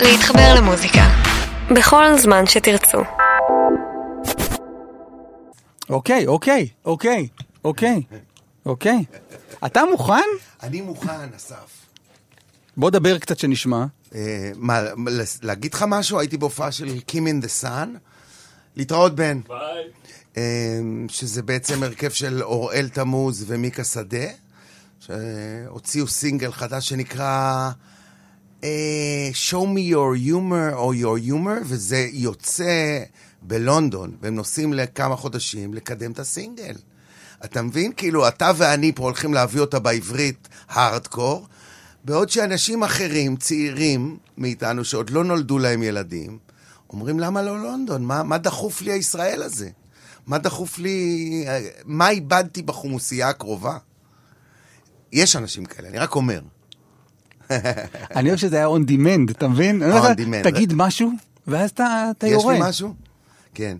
להתחבר למוזיקה. בכל זמן שתרצו. אוקיי, אוקיי, אוקיי, אוקיי, אוקיי. אתה מוכן? אני מוכן, אסף. בוא דבר קצת שנשמע. אה, מה, להגיד לך משהו? הייתי בהופעה של Kim in the Sun. להתראות בן. ביי. שזה בעצם הרכב של אוראל תמוז ומיקה שדה, שהוציאו סינגל חדש שנקרא Show me your humor או your humor, וזה יוצא בלונדון, והם נוסעים לכמה חודשים לקדם את הסינגל. אתה מבין? כאילו, אתה ואני פה הולכים להביא אותה בעברית הארדקור, בעוד שאנשים אחרים, צעירים מאיתנו, שעוד לא נולדו להם ילדים, אומרים, למה לא לונדון? מה, מה דחוף לי הישראל הזה? מה דחוף לי... מה איבדתי בחומוסייה הקרובה? יש אנשים כאלה, אני רק אומר. אני אוהב שזה היה on demand, אתה מבין? תגיד משהו, ואז אתה יורה. יש לי משהו? כן.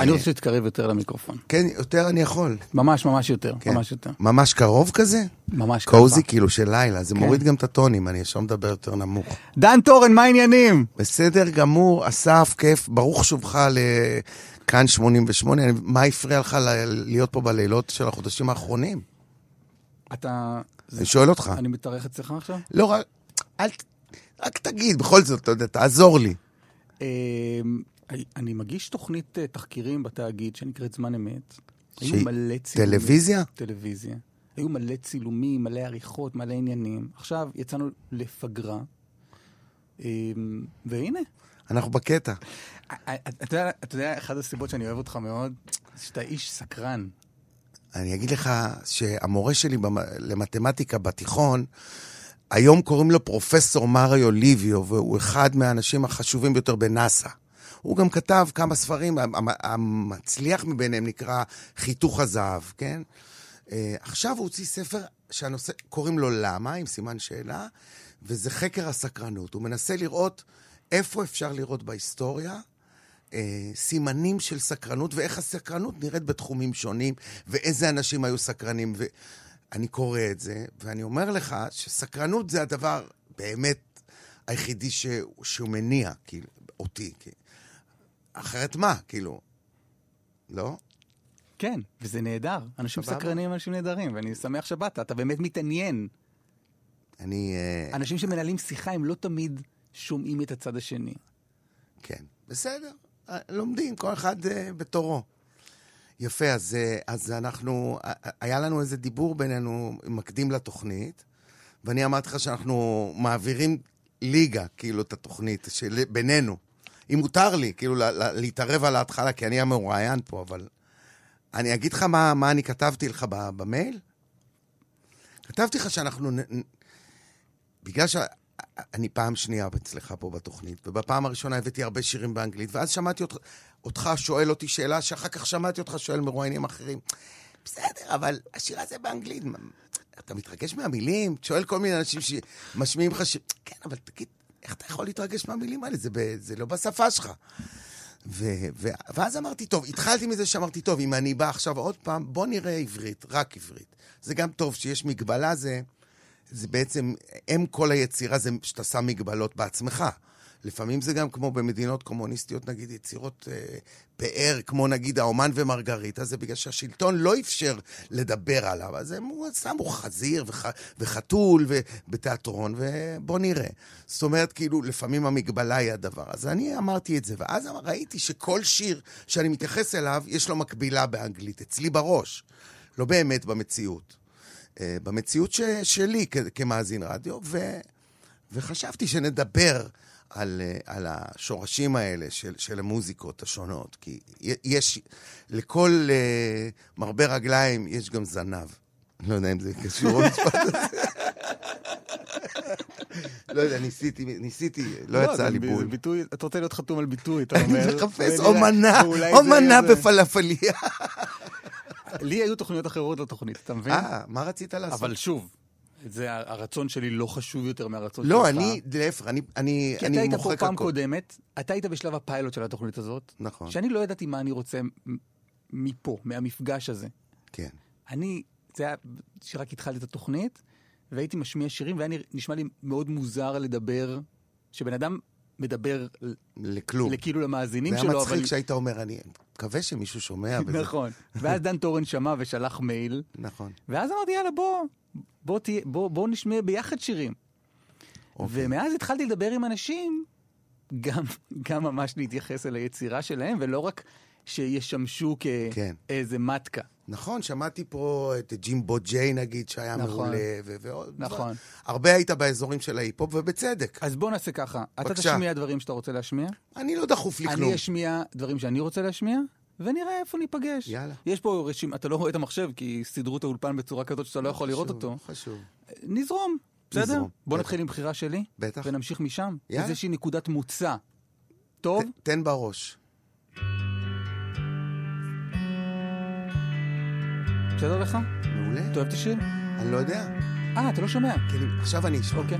אני רוצה שתתקרב יותר למיקרופון. כן, יותר אני יכול. ממש, ממש יותר, כן. ממש יותר. ממש קרוב כזה? ממש ככה. קוזי כאילו של לילה, זה כן. מוריד גם את הטונים, אני ישר מדבר יותר נמוך. דן טורן, מה העניינים? בסדר גמור, אסף, כיף, ברוך שובך לכאן 88. אני- מה הפריע לך ל- להיות פה בלילות של החודשים האחרונים? אתה... אני שואל אותך. אני מתארח אצלך עכשיו? לא, רק, אל, רק תגיד, בכל זאת, אתה יודע, תעזור לי. אמ, אני מגיש תוכנית אה, תחקירים בתאגיד שנקראת זמן אמת. היו מלא צילומים. טלוויזיה? טלוויזיה. היו מלא צילומים, מלא עריכות, מלא עניינים. עכשיו יצאנו לפגרה, אמ, והנה. אנחנו בקטע. אתה יודע, אחת הסיבות שאני אוהב אותך מאוד, שאתה איש סקרן. אני אגיד לך שהמורה שלי למתמטיקה בתיכון, היום קוראים לו פרופסור מריו ליביו, והוא אחד מהאנשים החשובים ביותר בנאסא. הוא גם כתב כמה ספרים, המ- המ- המצליח מביניהם נקרא חיתוך הזהב, כן? אה, עכשיו הוא הוציא ספר שהנושא, קוראים לו למה, עם סימן שאלה, וזה חקר הסקרנות. הוא מנסה לראות איפה אפשר לראות בהיסטוריה אה, סימנים של סקרנות, ואיך הסקרנות נראית בתחומים שונים, ואיזה אנשים היו סקרנים. ואני קורא את זה, ואני אומר לך שסקרנות זה הדבר באמת היחידי ש... שהוא מניע, כאילו, אותי. כי... אחרת מה, כאילו? לא? כן, וזה נהדר. אנשים. סקרנים הם אנשים נהדרים, ואני שמח שבאת, אתה באמת מתעניין. אני... אה, אנשים שמנהלים שיחה הם לא תמיד שומעים את הצד השני. כן, בסדר. אה, לומדים, כל אחד אה, בתורו. יפה, אז, אה, אז אנחנו, היה לנו איזה דיבור בינינו, מקדים לתוכנית, ואני אמרתי לך שאנחנו מעבירים ליגה, כאילו, את התוכנית, של, בינינו. אם מותר לי, כאילו, לה, לה, להתערב על ההתחלה, כי אני המרואיין פה, אבל... אני אגיד לך מה, מה אני כתבתי לך במייל? כתבתי לך שאנחנו... בגלל שאני פעם שנייה אצלך פה בתוכנית, ובפעם הראשונה הבאתי הרבה שירים באנגלית, ואז שמעתי אותך, אותך שואל אותי שאלה, שאחר כך שמעתי אותך שואל מרואיינים אחרים. בסדר, אבל השיר הזה באנגלית, אתה מתרגש מהמילים? שואל כל מיני אנשים שמשמיעים לך ש... כן, אבל תגיד, איך אתה יכול להתרגש מהמילים האלה? זה, ב... זה לא בשפה שלך. ו... ו... ואז אמרתי, טוב, התחלתי מזה שאמרתי, טוב, אם אני בא עכשיו עוד פעם, בוא נראה עברית, רק עברית. זה גם טוב שיש מגבלה, זה, זה בעצם, אם כל היצירה זה שאתה שם מגבלות בעצמך. לפעמים זה גם כמו במדינות קומוניסטיות, נגיד יצירות אה, פאר, כמו נגיד האומן ומרגריטה, זה בגלל שהשלטון לא אפשר לדבר עליו, אז הם שמו חזיר וח, וחתול בתיאטרון, ובוא נראה. זאת אומרת, כאילו, לפעמים המגבלה היא הדבר. אז אני אמרתי את זה, ואז ראיתי שכל שיר שאני מתייחס אליו, יש לו מקבילה באנגלית, אצלי בראש, לא באמת במציאות. אה, במציאות ש, שלי כ, כמאזין רדיו, ו, וחשבתי שנדבר על, אה, על השורשים האלה של, של המוזיקות השונות, כי יש, לכל uh, מרבה רגליים יש גם זנב. לא יודע אם זה קשור למשפט הזה. לא יודע, ניסיתי, ניסיתי, לא יצא זה לי בול. ביטוי, אתה רוצה להיות חתום על ביטוי, אתה אני אומר. מחפש ונראה- אומנה, אומנה בפלאפליה. לי היו תוכניות אחרות לתוכנית, אתה מבין? אה, מה רצית לעשות? אבל שוב, זה הרצון שלי לא חשוב יותר מהרצון שלך. לא, אני, להפך, אני, אני, כי אתה אני היית פה מוחק פעם הכל. קודמת, אתה היית בשלב הפיילוט של התוכנית הזאת, נכון. שאני לא ידעתי מה אני רוצה מפה, מהמפגש הזה. כן. אני, זה היה, שרק התחלתי את התוכנית, והייתי משמיע שירים, והיה נשמע לי מאוד מוזר לדבר, שבן אדם מדבר לכלום. לכאילו למאזינים זה היה שלו, מצחיק אבל... שהיית אומר, אני מקווה שמישהו שומע. נכון. ואז דן טורן שמע ושלח מייל, נכון. ואז אמרתי, יאללה, בוא, בוא, תהיה, בוא, בוא נשמע ביחד שירים. אוקיי. ומאז התחלתי לדבר עם אנשים, גם, גם ממש להתייחס אל היצירה שלהם, ולא רק שישמשו כן. כאיזה מתקה. נכון, שמעתי פה את ג'ימבו ג'יי נגיד, שהיה נכון. מעולה, ו- ועוד. נכון. הרבה היית באזורים של ההיפ-הופ, ובצדק. אז בוא נעשה ככה, אתה בבקשה. תשמיע דברים שאתה רוצה להשמיע, אני לא דחוף לי כלום. אני אשמיע דברים שאני רוצה להשמיע, ונראה איפה ניפגש. יאללה. יש פה רשימה, אתה לא רואה את המחשב, כי סידרו את האולפן בצורה כזאת שאתה לא יכול לראות חשוב, אותו. חשוב. נזרום, בסדר? נזרום, בוא בטח. נתחיל עם בחירה שלי, בטח. ונמשיך משם. יאללה. איזושהי נקודת מוצא. טוב? ת- תן בראש. בסדר לך? מעולה. אתה אוהב את השיר? אני לא יודע. אה, אתה לא שומע. כי אני- עכשיו אני אשמע. אוקיי.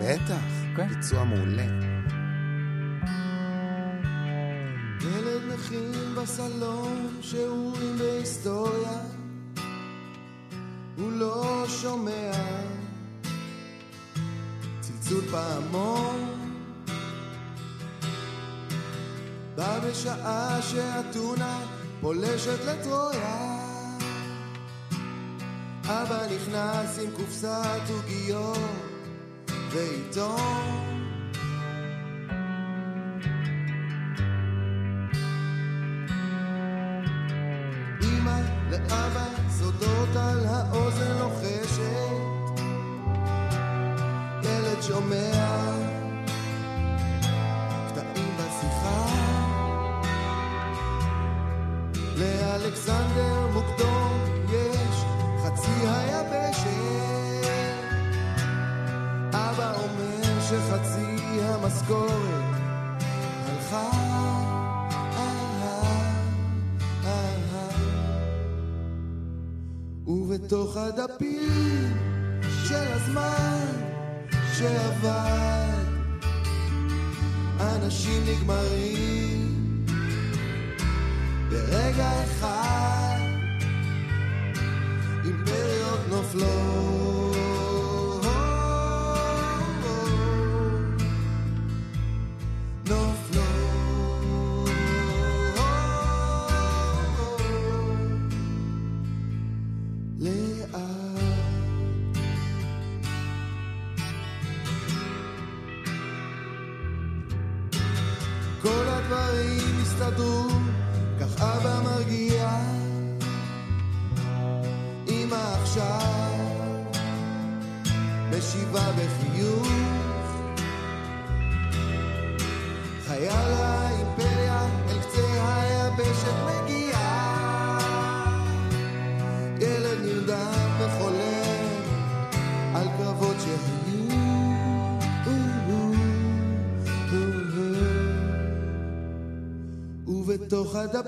בטח. אוקיי. ביצוע מעולה. ילד מכין בסלון שיעורים בהיסטוריה הוא לא שומע צלצול פעמון בא בשעה שאתונה פולשת לטרויה אבא נכנס עם קופסת עוגיות ועיתון. אמא לאבא סודות על האוזן לוחשת. ילד שומע קטעים בשיחה. לאלכסנדר שחצי המשכורת הלכה. ובתוך הדפים של הזמן שעבד אנשים נגמרים ברגע אחד. אימפריות נופלות ובתוך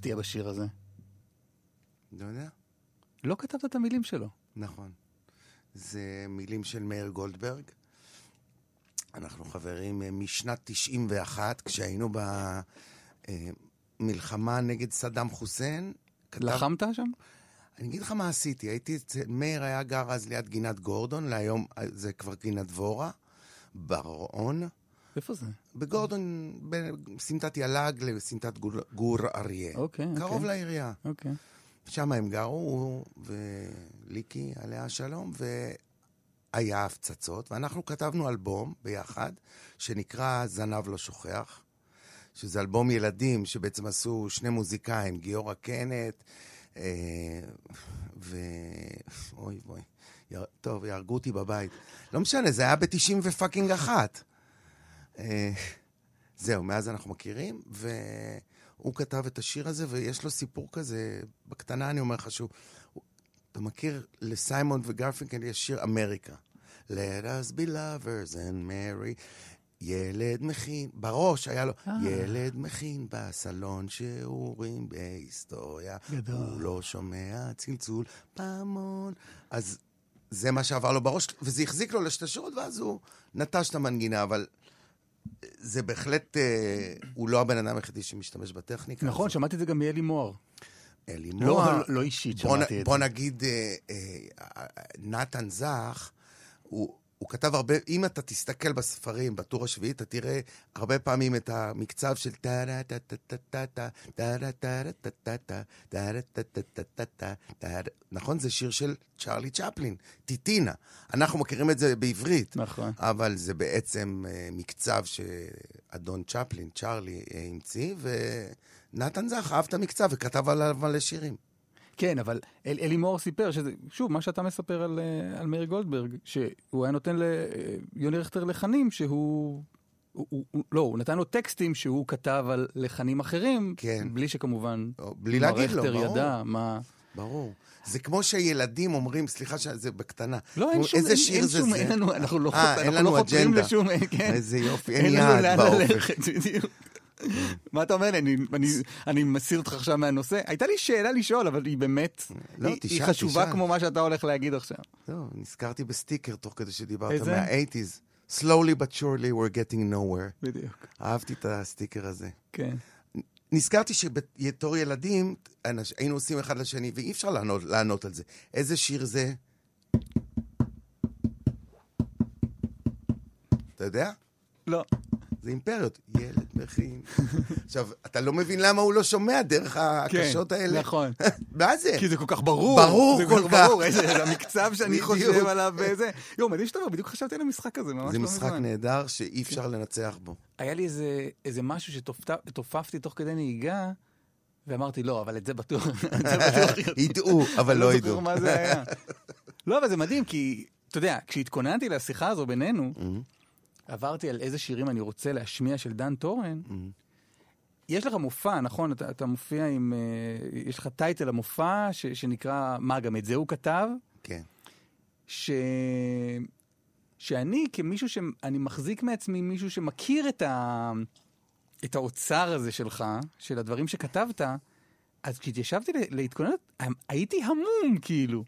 מפתיע בשיר הזה? לא יודע. לא כתבת את המילים שלו. נכון. זה מילים של מאיר גולדברג. אנחנו חברים אה, משנת 91, כשהיינו במלחמה נגד סדאם חוסיין. כתב- לחמת שם? אני אגיד לך מה עשיתי, הייתי אצל... מאיר היה גר אז ליד גינת גורדון, להיום אה, זה כבר גינת דבורה, בר-און. איפה זה? בגורדון, בסמטת יל"ג לסמטת גור, גור אריה. אוקיי, קרוב אוקיי. לעירייה. אוקיי. שם הם גרו, הוא וליקי, עליה השלום, והיה הפצצות, ואנחנו כתבנו אלבום ביחד, שנקרא זנב לא שוכח, שזה אלבום ילדים שבעצם עשו שני מוזיקאים, גיורא קנט, אה, ו... אוי אוי, יר... טוב, יהרגו אותי בבית. לא משנה, זה היה ב-90 ופאקינג אחת. אה, זהו, מאז אנחנו מכירים, והוא כתב את השיר הזה, ויש לו סיפור כזה, בקטנה אני אומר לך שהוא... הוא- אתה מכיר, לסיימון וגרפינקל יש שיר אמריקה. Let us be lovers and marry. ילד מכין, בראש היה לו, אה. ילד מכין בסלון שיעורים בהיסטוריה. גדול. הוא לא שומע צלצול פעמון. אז זה מה שעבר לו בראש, וזה החזיק לו לשתי שורות, ואז הוא נטש את המנגינה, אבל זה בהחלט, אה, הוא לא הבן אדם היחידי שמשתמש בטכניקה. נכון, הזאת. שמעתי את זה גם מאלי מוהר. אלי לא, מוהר. אבל לא אישית בוא, שמעתי נ, את בוא זה. נגיד, אה, אה, נתן זך, הוא, הוא כתב הרבה, אם אתה תסתכל בספרים, בטור השביעי, אתה תראה הרבה פעמים את המקצב של טה דה טה טה טה טה טה טה דה טה דה טה טה טה טה דה טה טה טה טה טה טה נכון? זה שיר של צ'רלי צ'פלין, טיטינה. אנחנו מכירים את זה בעברית. נכון. אבל זה בעצם אה, מקצב שאדון צ'פלין, צ'רלי, אה, המציא, ונתן זך אהב את המקצב וכתב עליו מלא שירים. כן, אבל אל, אלי מוהר סיפר שזה, שוב, מה שאתה מספר על, אה, על מאיר גולדברג, שהוא היה נותן ליוני רכטר לחנים שהוא... הוא, הוא, הוא, לא, הוא נתן לו טקסטים שהוא כתב על לחנים אחרים, כן. בלי שכמובן... בלי להגיד לו, ברור. ידע מה... ברור. זה כמו שילדים אומרים, סליחה שזה בקטנה. לא, אין שום... איזה אין, שיר אין זה שום, זה? אין לנו, אנחנו לא, אה, אנחנו אין לא לנו חותרים. לשום... כן. איזה יופי, אין אין לנו יעד לאן באופק. ללכת, בדיוק. מה אתה אומר? אני, אני, אני מסיר אותך עכשיו מהנושא. הייתה לי שאלה לשאול, אבל היא באמת, לא, היא, תשאל, היא חשובה תשאל. כמו מה שאתה הולך להגיד עכשיו. לא, נזכרתי בסטיקר תוך כדי שדיברת איזה? מה-80's. Slowly but surely we're getting nowhere. בדיוק. אהבתי את הסטיקר הזה. כן. נזכרתי שבתור ילדים אנש- היינו עושים אחד לשני, ואי אפשר לענות, לענות על זה. איזה שיר זה? אתה יודע? לא. זה אימפריות. ילד מכין. עכשיו, אתה לא מבין למה הוא לא שומע דרך הקשות האלה. נכון. מה זה? כי זה כל כך ברור. ברור זה כל כך. ברור, איזה זה המקצב שאני. חושב עליו וזה. יואו, מדהים שאתה אומר, בדיוק חשבתי על המשחק הזה, ממש זה לא משחק מזמן. נהדר שאי אפשר לנצח בו. היה לי איזה, משהו שתופפתי תוך כדי נהיגה, ואמרתי, לא, אבל את זה בטוח, זה. ידעו, אבל אני לא זוכר ידעו. מה זה היה. לא, אבל זה מדהים, כי, אתה יודע, כשהתכוננתי לשיחה הזו בינינו, עברתי על איזה שירים אני רוצה להשמיע של דן טורן. יש לך מופע, נכון? אתה, אתה מופיע עם... אה, יש לך טייטל למופע ש, שנקרא, מה, גם את זה הוא כתב? כן. ש... שאני כמישהו שאני מחזיק מעצמי מישהו שמכיר את, ה... את האוצר הזה שלך, של הדברים שכתבת, אז כשהתיישבתי להתכונן, הייתי המום, כאילו.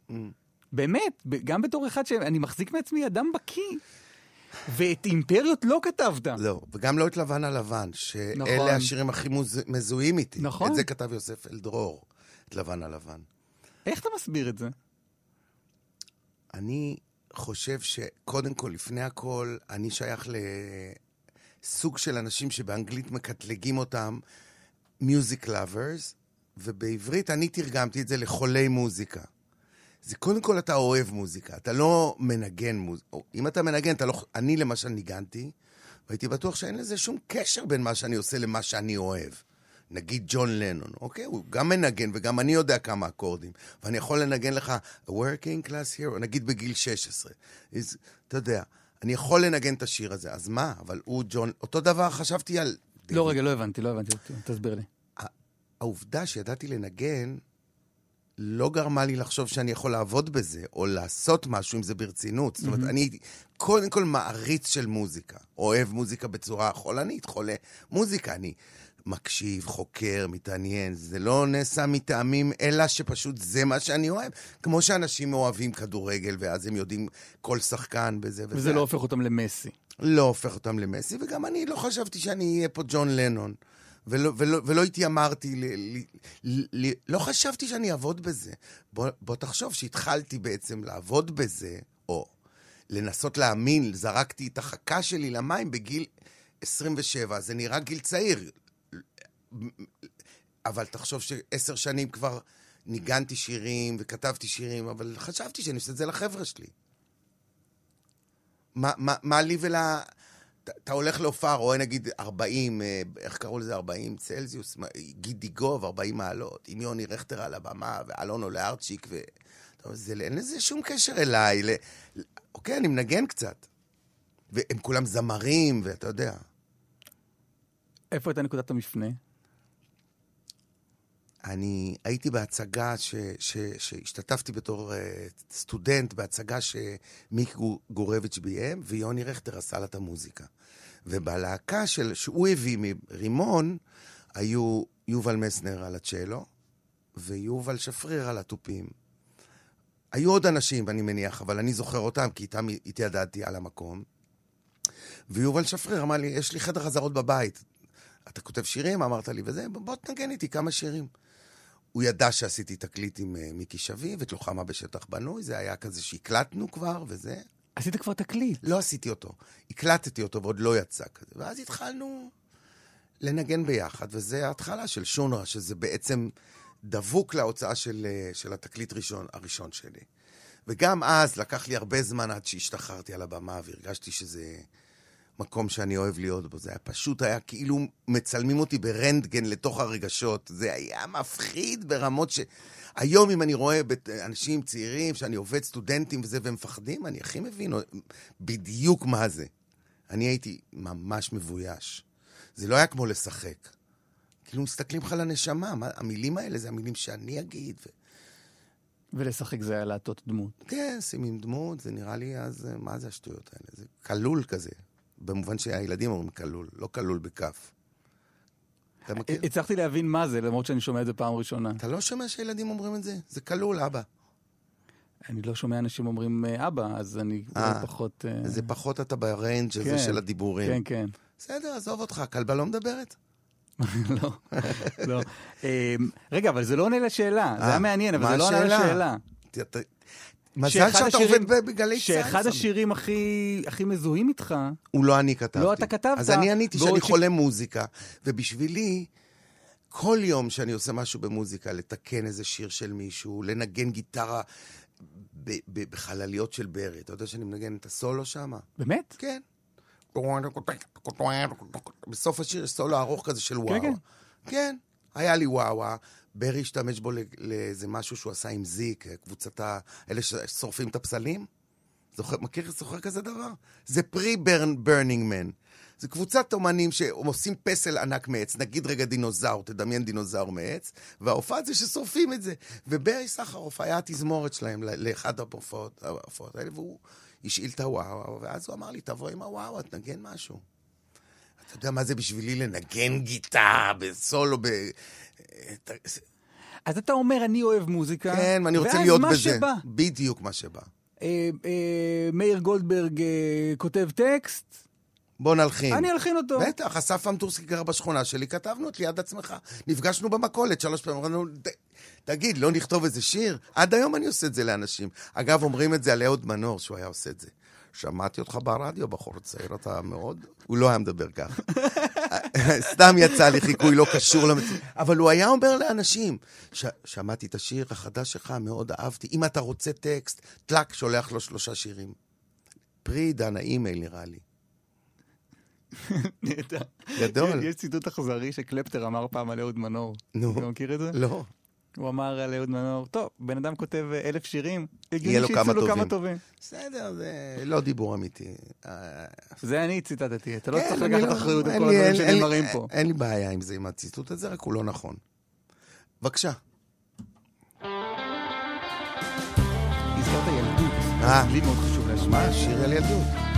באמת, ב- גם בתור אחד שאני מחזיק מעצמי אדם בקיא. ואת אימפריות לא כתבת. לא, וגם לא את לבן הלבן, שאלה נכון. השירים הכי מוז- מזוהים איתי. נכון. את זה כתב יוסף אלדרור, את לבן הלבן. איך אתה מסביר את זה? אני חושב שקודם כל, לפני הכל, אני שייך לסוג של אנשים שבאנגלית מקטלגים אותם מיוזיק לאברס, ובעברית אני תרגמתי את זה לחולי מוזיקה. זה קודם כל אתה אוהב מוזיקה, אתה לא מנגן מוזיקה. אם אתה מנגן, אתה לא... אני למשל ניגנתי, והייתי בטוח שאין לזה שום קשר בין מה שאני עושה למה שאני אוהב. נגיד ג'ון לנון, אוקיי? הוא גם מנגן וגם אני יודע כמה אקורדים. ואני יכול לנגן לך a working class hero, נגיד בגיל 16. is, אתה יודע, אני יכול לנגן את השיר הזה, אז מה? אבל הוא ג'ון... אותו דבר חשבתי על... לא, רגע, לא הבנתי, לא הבנתי. תסביר לי. העובדה שידעתי לנגן לא גרמה לי לחשוב שאני יכול לעבוד בזה, או לעשות משהו עם זה ברצינות. זאת אומרת, אני קודם כל מעריץ של מוזיקה. אוהב מוזיקה בצורה חולנית, חולה מוזיקה. אני מקשיב, חוקר, מתעניין. זה לא נעשה מטעמים, אלא שפשוט זה מה שאני אוהב. כמו שאנשים אוהבים כדורגל, ואז הם יודעים כל שחקן בזה וזה. וזה לא הופך אותם למסי. לא הופך אותם למסי, וגם אני לא חשבתי שאני אהיה פה ג'ון לנון. ולא, ולא, ולא התיימרתי, ל, ל, ל, לא חשבתי שאני אעבוד בזה. בוא, בוא תחשוב שהתחלתי בעצם לעבוד בזה, או לנסות להאמין, זרקתי את החכה שלי למים בגיל 27, זה נראה גיל צעיר. אבל תחשוב שעשר שנים כבר ניגנתי שירים וכתבתי שירים, אבל חשבתי שאני עושה את זה לחבר'ה שלי. מה, מה, מה לי ול... אתה הולך להופעה, רואה נגיד 40, אה, איך קראו לזה? 40 צלזיוס, גידי גוב, 40 מעלות, עם יוני רכטר על הבמה, ואלונו לארצ'יק, ו... זה, אין לזה שום קשר אליי. ל... אוקיי, אני מנגן קצת. והם כולם זמרים, ואתה יודע. איפה הייתה נקודת המפנה? אני הייתי בהצגה ש, ש, שהשתתפתי בתור uh, סטודנט בהצגה שמיק גורביץ' ביים, ויוני רכטר עשה לה את המוזיקה. ובלהקה של, שהוא הביא מרימון, היו יובל מסנר על הצ'לו, ויובל שפריר על התופים. היו עוד אנשים, אני מניח, אבל אני זוכר אותם, כי איתם התיידדתי על המקום. ויובל שפריר אמר לי, יש לי חדר חזרות בבית. אתה כותב שירים? אמרת לי, וזה, בוא תנגן איתי כמה שירים. הוא ידע שעשיתי תקליט עם uh, מיקי שביב, את לוחמה בשטח בנוי, זה היה כזה שהקלטנו כבר, וזה. עשית כבר תקליט. לא עשיתי אותו. הקלטתי אותו ועוד לא יצא כזה. ואז התחלנו לנגן ביחד, וזה ההתחלה של שונרה, שזה בעצם דבוק להוצאה של, uh, של התקליט ראשון, הראשון שלי. וגם אז לקח לי הרבה זמן עד שהשתחררתי על הבמה, והרגשתי שזה... מקום שאני אוהב להיות בו. זה היה פשוט, היה כאילו מצלמים אותי ברנטגן לתוך הרגשות. זה היה מפחיד ברמות ש... היום, אם אני רואה אנשים צעירים, שאני עובד סטודנטים וזה, והם מפחדים, אני הכי מבין בדיוק מה זה. אני הייתי ממש מבויש. זה לא היה כמו לשחק. כאילו מסתכלים לך לנשמה, מה, המילים האלה זה המילים שאני אגיד. ו... ולשחק זה היה להטות דמות. כן, שימים דמות, זה נראה לי אז, מה זה השטויות האלה? זה כלול כזה. במובן שהילדים אומרים כלול, לא כלול בכף. אתה מכיר? הצלחתי להבין מה זה, למרות שאני שומע את זה פעם ראשונה. אתה לא שומע שילדים אומרים את זה? זה כלול, אבא. אני לא שומע אנשים אומרים אה, אבא, אז אני אה, אה, פחות... אה, זה פחות אתה ב range הזה כן, של הדיבורים. כן, כן. בסדר, עזוב אותך, הכלבה לא מדברת? לא, לא. רגע, אבל זה לא עונה לשאלה. זה היה מעניין, אבל זה לא עונה לשאלה. מזל שאתה עובד בגלי צה"ל. שאחד השירים הכי, הכי מזוהים איתך... הוא לא אני כתבתי. לא אתה כתבת. אז אני עניתי שאני ש... חולה מוזיקה, ובשבילי, כל יום שאני עושה משהו במוזיקה, לתקן איזה שיר של מישהו, לנגן גיטרה בחלליות של ברי, אתה יודע שאני מנגן את הסולו שם? באמת? כן. בסוף השיר יש סולו ארוך כזה של וואו. כן, כן. כן, היה לי וואו. ברי השתמש בו לאיזה משהו שהוא עשה עם זיק, קבוצת ה... אלה ששורפים את הפסלים. זוכר, מכיר, זוכר כזה דבר? זה פרי- Burning Man. זה קבוצת אומנים שעושים פסל ענק מעץ, נגיד רגע דינוזאור, תדמיין דינוזאור מעץ, וההופעה זה ששורפים את זה. וברי סחרוף היה התזמורת שלהם לאחד ההופעות האלה, והוא השאיל את הוואו, ואז הוא אמר לי, תבוא עם הוואו, תנגן משהו. אתה יודע מה זה בשבילי לנגן גיטה בסולו, ב... אז אתה אומר, אני אוהב מוזיקה, כן, ואני רוצה להיות בזה. ואז מה שבא. בדיוק מה שבא. אה, אה, מאיר גולדברג אה, כותב טקסט. בוא נלחין. אני אלחין אותו. בטח, אסף אמטורסקי גר בשכונה שלי, כתבנו את ליד עצמך. נפגשנו במכולת שלוש פעמים, אמרנו, תגיד, לא נכתוב איזה שיר? עד היום אני עושה את זה לאנשים. אגב, אומרים את זה על אהוד מנור, שהוא היה עושה את זה. שמעתי אותך ברדיו, בחור צעיר, אתה מאוד... הוא לא היה מדבר ככה. סתם יצא לי חיקוי לא קשור למציאות. אבל הוא היה אומר לאנשים, ש... שמעתי את השיר החדש שלך, מאוד אהבתי. אם אתה רוצה טקסט, טלאק, שולח לו שלושה שירים. פרי עידן האימייל, נראה לי. גדול. יש ציטוט אכזרי שקלפטר אמר פעם על אהוד מנור. נו. אתה מכיר את זה? לא. הוא אמר על אהוד מנור, טוב, בן אדם כותב אה, אלף שירים, יהיה לו כמה טובים. כמה טובים. בסדר, זה לא דיבור אמיתי. זה אני ציטטתי, אתה לא כן, צריך לקחת לא- אחריות על כל הדברים שנאמרים פה. אין לי בעיה עם זה, עם הציטוט הזה, רק הוא לא נכון. בבקשה. הזכרת ילדות. אה. לי מאוד חשוב להשמיע. מה? שיר על ילדות.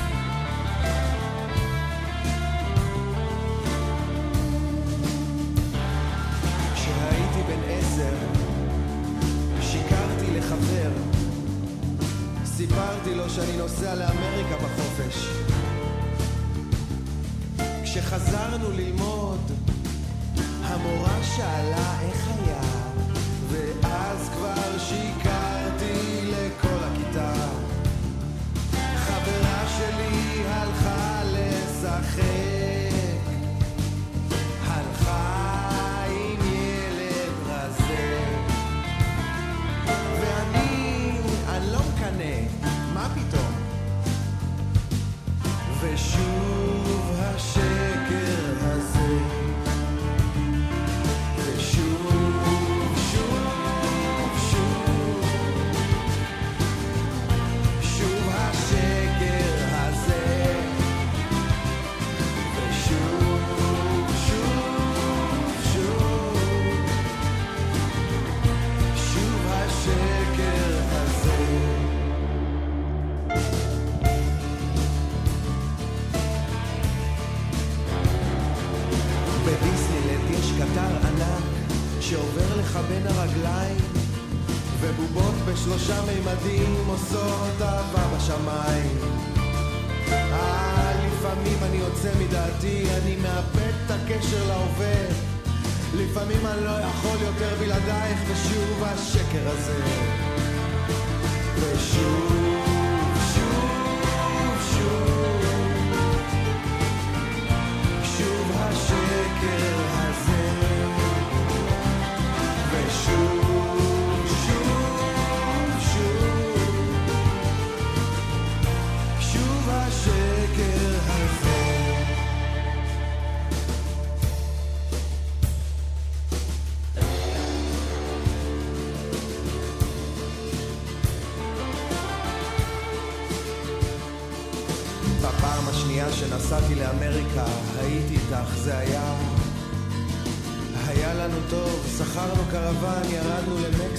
סיפרתי לו שאני נוסע לאמריקה בחופש. כשחזרנו ללמוד, המורה שאלה איך היה, ואז כבר שיקרתי לכל הכיתה. חברה שלי הלכה לשחק, Yeshua.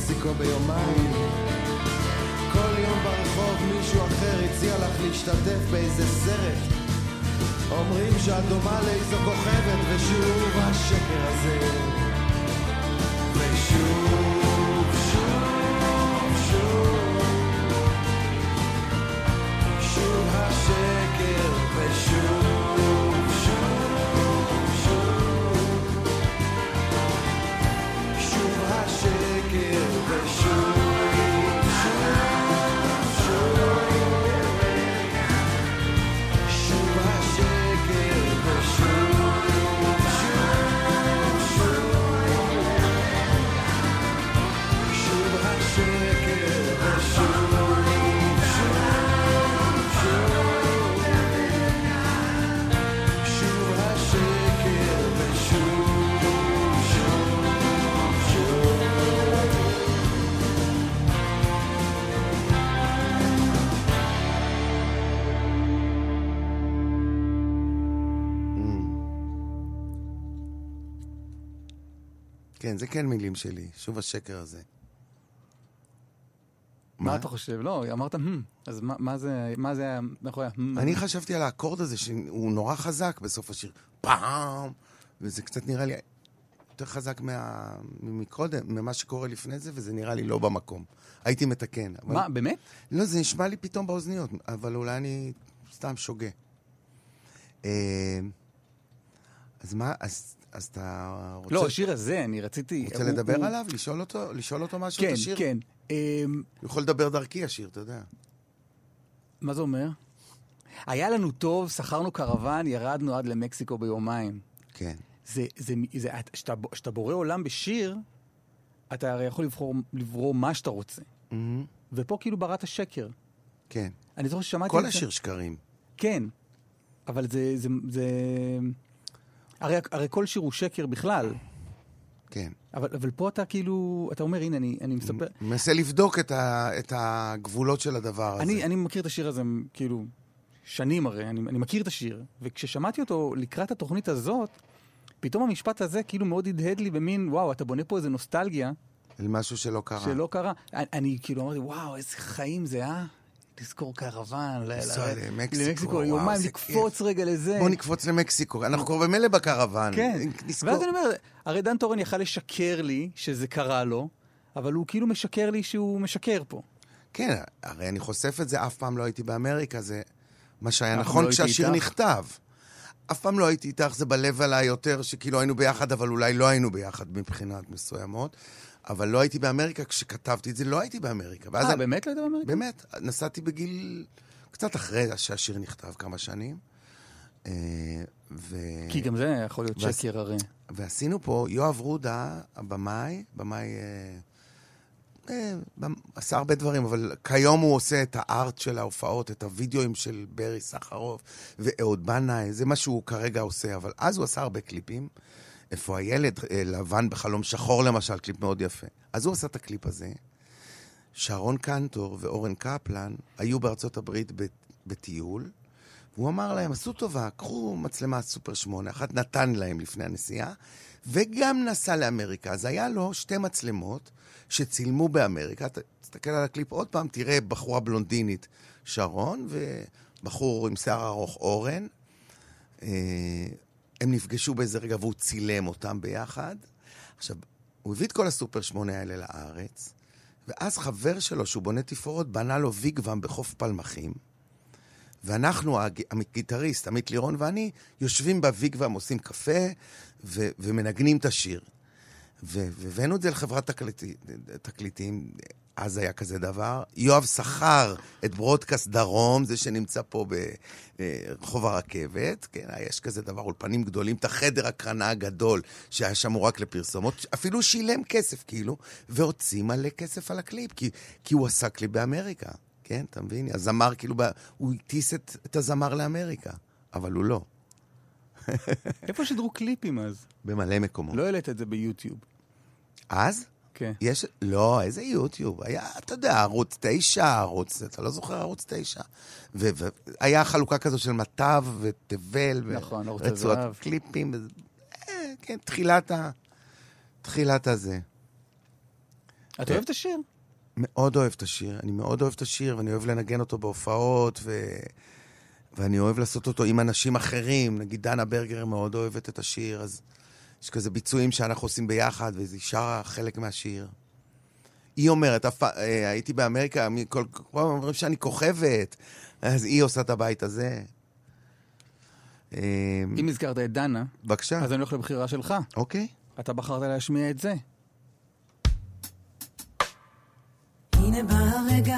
למקסיקו ביומיים. כל יום ברחוב מישהו אחר הציע לך להשתתף באיזה סרט. אומרים שאת דומה לאיזו כוכבת, כן, זה כן מילים שלי, שוב השקר הזה. מה אתה חושב? לא, אמרת, "הם", אז מה- מה זה, מה זה היה מאחורי ה-הם? אני חשבתי על האקורד הזה, שהוא נורא חזק בסוף השיר. פעם! וזה קצת נראה לי יותר חזק מה... מקודם, ממה שקורה לפני זה, וזה נראה לי לא במקום. הייתי מתקן. אבל... מה, באמת? לא, זה נשמע לי פתאום באוזניות, אבל אולי אני סתם שוגה. אה, אז מה, אז, אז אתה רוצה, לא, השיר הזה, אני רציתי... רוצה הוא- לדבר הוא- עליו? לשאול אותו, לשאול אותו משהו? כן, את השיר? כן. אמ, הוא יכול לדבר דרכי השיר, אתה יודע. מה זה אומר? היה לנו טוב, שכרנו קרוון, ירדנו עד למקסיקו ביומיים. כן. זה, זה, זה, כשאתה, בורא עולם בשיר, אתה הרי יכול לבחור, לברוא מה שאתה רוצה. מהמם. ופה כאילו בראת שקר. כן. אני זוכר ששמעתי כל את זה. השיר שקרים. כן, אבל זה... זה, זה... הרי, הרי כל שיר הוא שקר בכלל, כן. אבל, אבל פה אתה כאילו, אתה אומר, הנה, אני, אני מספר... מנסה לבדוק את, ה, את הגבולות של הדבר הזה. אני, אני מכיר את השיר הזה, כאילו, שנים הרי, אני, אני מכיר את השיר, וכששמעתי אותו לקראת התוכנית הזאת, פתאום המשפט הזה כאילו מאוד הדהד לי במין, וואו, אתה בונה פה איזה נוסטלגיה אל משהו שלא קרה. שלא קרה. אני, אני כאילו אמרתי, וואו, איזה חיים זה, אה? לזכור קרוון, לנסוע למקסיקו, יומיים, לקפוץ רגע לזה. בוא נקפוץ למקסיקו, אנחנו כבר במילא בקרוון. כן. ואז אני אומר, הרי דן טורן יכל לשקר לי שזה קרה לו, אבל הוא כאילו משקר לי שהוא משקר פה. כן, הרי אני חושף את זה, אף פעם לא הייתי באמריקה, זה מה שהיה נכון לא כשהשיר? נכתב. אף פעם לא הייתי איתך, זה בלב עליי יותר, שכאילו היינו ביחד, אבל אולי לא היינו ביחד מבחינת מסוימות. אבל לא הייתי באמריקה כשכתבתי את זה, לא הייתי באמריקה. אה, אני- באמת לא היית באמריקה? באמת, נסעתי בגיל... קצת אחרי שהשיר נכתב, כמה שנים. אה, ו... כי גם זה יכול להיות והס- שקר הרי. ועשינו פה, יואב רודה, הבמאי, במאי... אה, אה, עשה הרבה דברים, אבל כיום הוא עושה את הארט של ההופעות, את הוידאוים של ברי סחרוף ואהוד בנאי, זה מה שהוא כרגע עושה, אבל אז הוא עשה הרבה קליפים. איפה הילד אה, לבן בחלום שחור למשל, קליפ מאוד יפה. אז הוא עשה את הקליפ הזה. שרון קנטור ואורן קפלן היו בארצות הברית בטיול, והוא אמר להם, עשו טובה, קחו מצלמה סופר 8, אחת נתן להם לפני הנסיעה, וגם נסע לאמריקה. אז היה לו שתי מצלמות שצילמו באמריקה. תסתכל על הקליפ עוד פעם, תראה בחורה בלונדינית, שרון, ובחור עם שיער ארוך, אורן. הם נפגשו באיזה רגע והוא צילם אותם ביחד. עכשיו, הוא הביא את כל הסופר 8 האלה לארץ, ואז חבר שלו, שהוא בונה תפאורות, בנה לו ויגוואם בחוף פלמחים. ואנחנו, הג- הגיטריסט, עמית לירון ואני, יושבים בוויגוואם, עושים קפה ו- ומנגנים את השיר. והבאנו את זה לחברת תקליטים, תקליטים, אז היה כזה דבר. יואב שכר את ברודקאסט דרום, זה שנמצא פה ברחוב הרכבת, כן, יש כזה דבר, אולפנים גדולים, את החדר הקרנה הגדול, שהיה שם רק לפרסומות, אפילו שילם כסף, כאילו, והוציא מלא כסף על הקליפ, כי, כי הוא עשה קליפ באמריקה, כן, אתה מבין? הזמר, כאילו, הוא הטיס את, את הזמר לאמריקה, אבל הוא לא, איפה שידרו קליפים אז? במלא מקומות. לא העלית את זה ביוטיוב. אז? כן. יש, לא, איזה יוטיוב? היה, אתה יודע, ערוץ תשע, ערוץ, אתה לא זוכר ערוץ תשע? והיה חלוקה כזו של מטב ותבל. ו- נכון, ערוץ רצועת הזהב. קליפים. וזה- אה, כן, תחילת ה... תחילת הזה. את. אוהבת את השיר? מאוד אוהב את השיר, אני מאוד אוהב את השיר, ואני אוהב לנגן אותו בהופעות, ו... ואני אוהב לעשות אותו עם אנשים אחרים. נגיד דנה ברגר מאוד אוהבת את השיר, אז יש כזה ביצועים שאנחנו עושים ביחד, והיא שרה חלק מהשיר. היא אומרת, פעם- אה, הייתי באמריקה, כל פעם אומרים שאני כוכבת, אז היא עושה את הבית הזה. אה, אם הזכרת את דנה, בבקשה, אז אני הולך לבחירה שלך. אוקיי. אתה בחרת להשמיע את זה. הנה בא הרגע,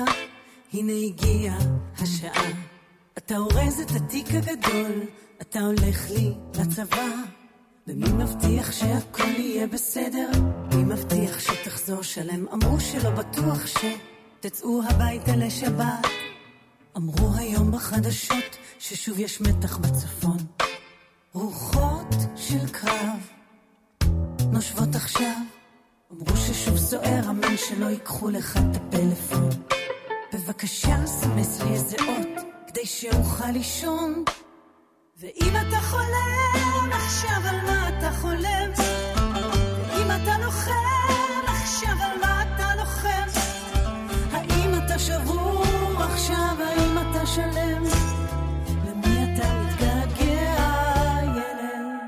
הנה הגיעה השעה. אתה אורז את התיק הגדול, אתה הולך לי לצבא. ומי מבטיח שהכל יהיה בסדר? מי מבטיח שתחזור שלם? אמרו שלא בטוח שתצאו הביתה לשבת. אמרו היום בחדשות ששוב יש מתח בצפון. רוחות של קרב נושבות עכשיו. אמרו ששוב סוער, אמן שלא ייקחו לך את הפלאפון. בבקשה, סמס לי איזה אות, כדי שאוכל לישון. ואם אתה חולם עכשיו על מה אתה חולם, ואם אתה לוחם עכשיו על מה אתה לוחם, האם אתה שבור עכשיו, האם אתה שלם, למי אתה מתגעגע, ילד?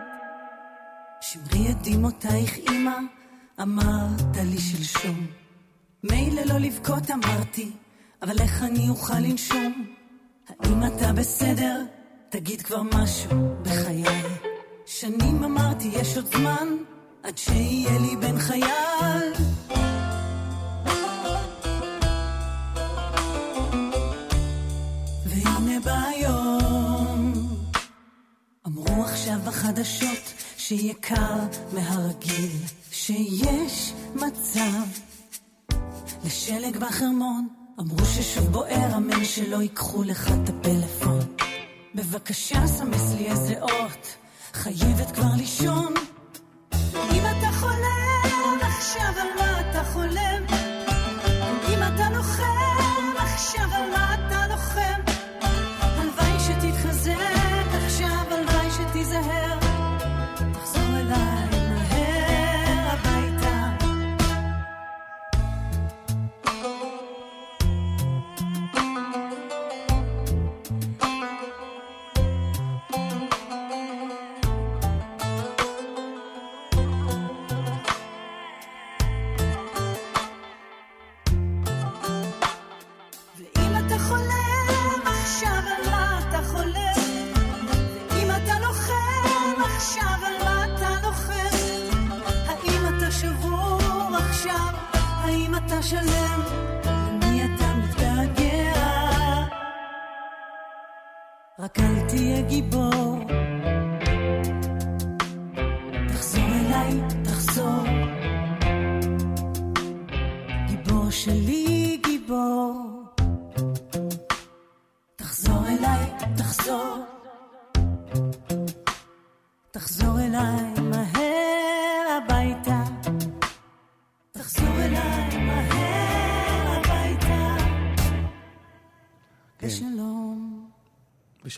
שמרי את דמעותייך, אמא, אמרת לי שלשום. מילא לא לבכות אמרתי, אבל איך אני אוכל לנשום? האם אתה בסדר? תגיד כבר משהו בחיי. שנים אמרתי יש עוד זמן, עד שיהיה לי בן חייל. והנה בא היום, אמרו עכשיו בחדשות שיהיה קר מהרגיל, שיש מצב לשלג בחרמון. אמרו ששוב בוער, אמן שלא ייקחו לך את הפלאפון. בבקשה, סמס לי איזה אות, חייבת כבר לישון. אם אתה חולם עכשיו על מה אתה חולם, אם אתה לוחם עכשיו על מה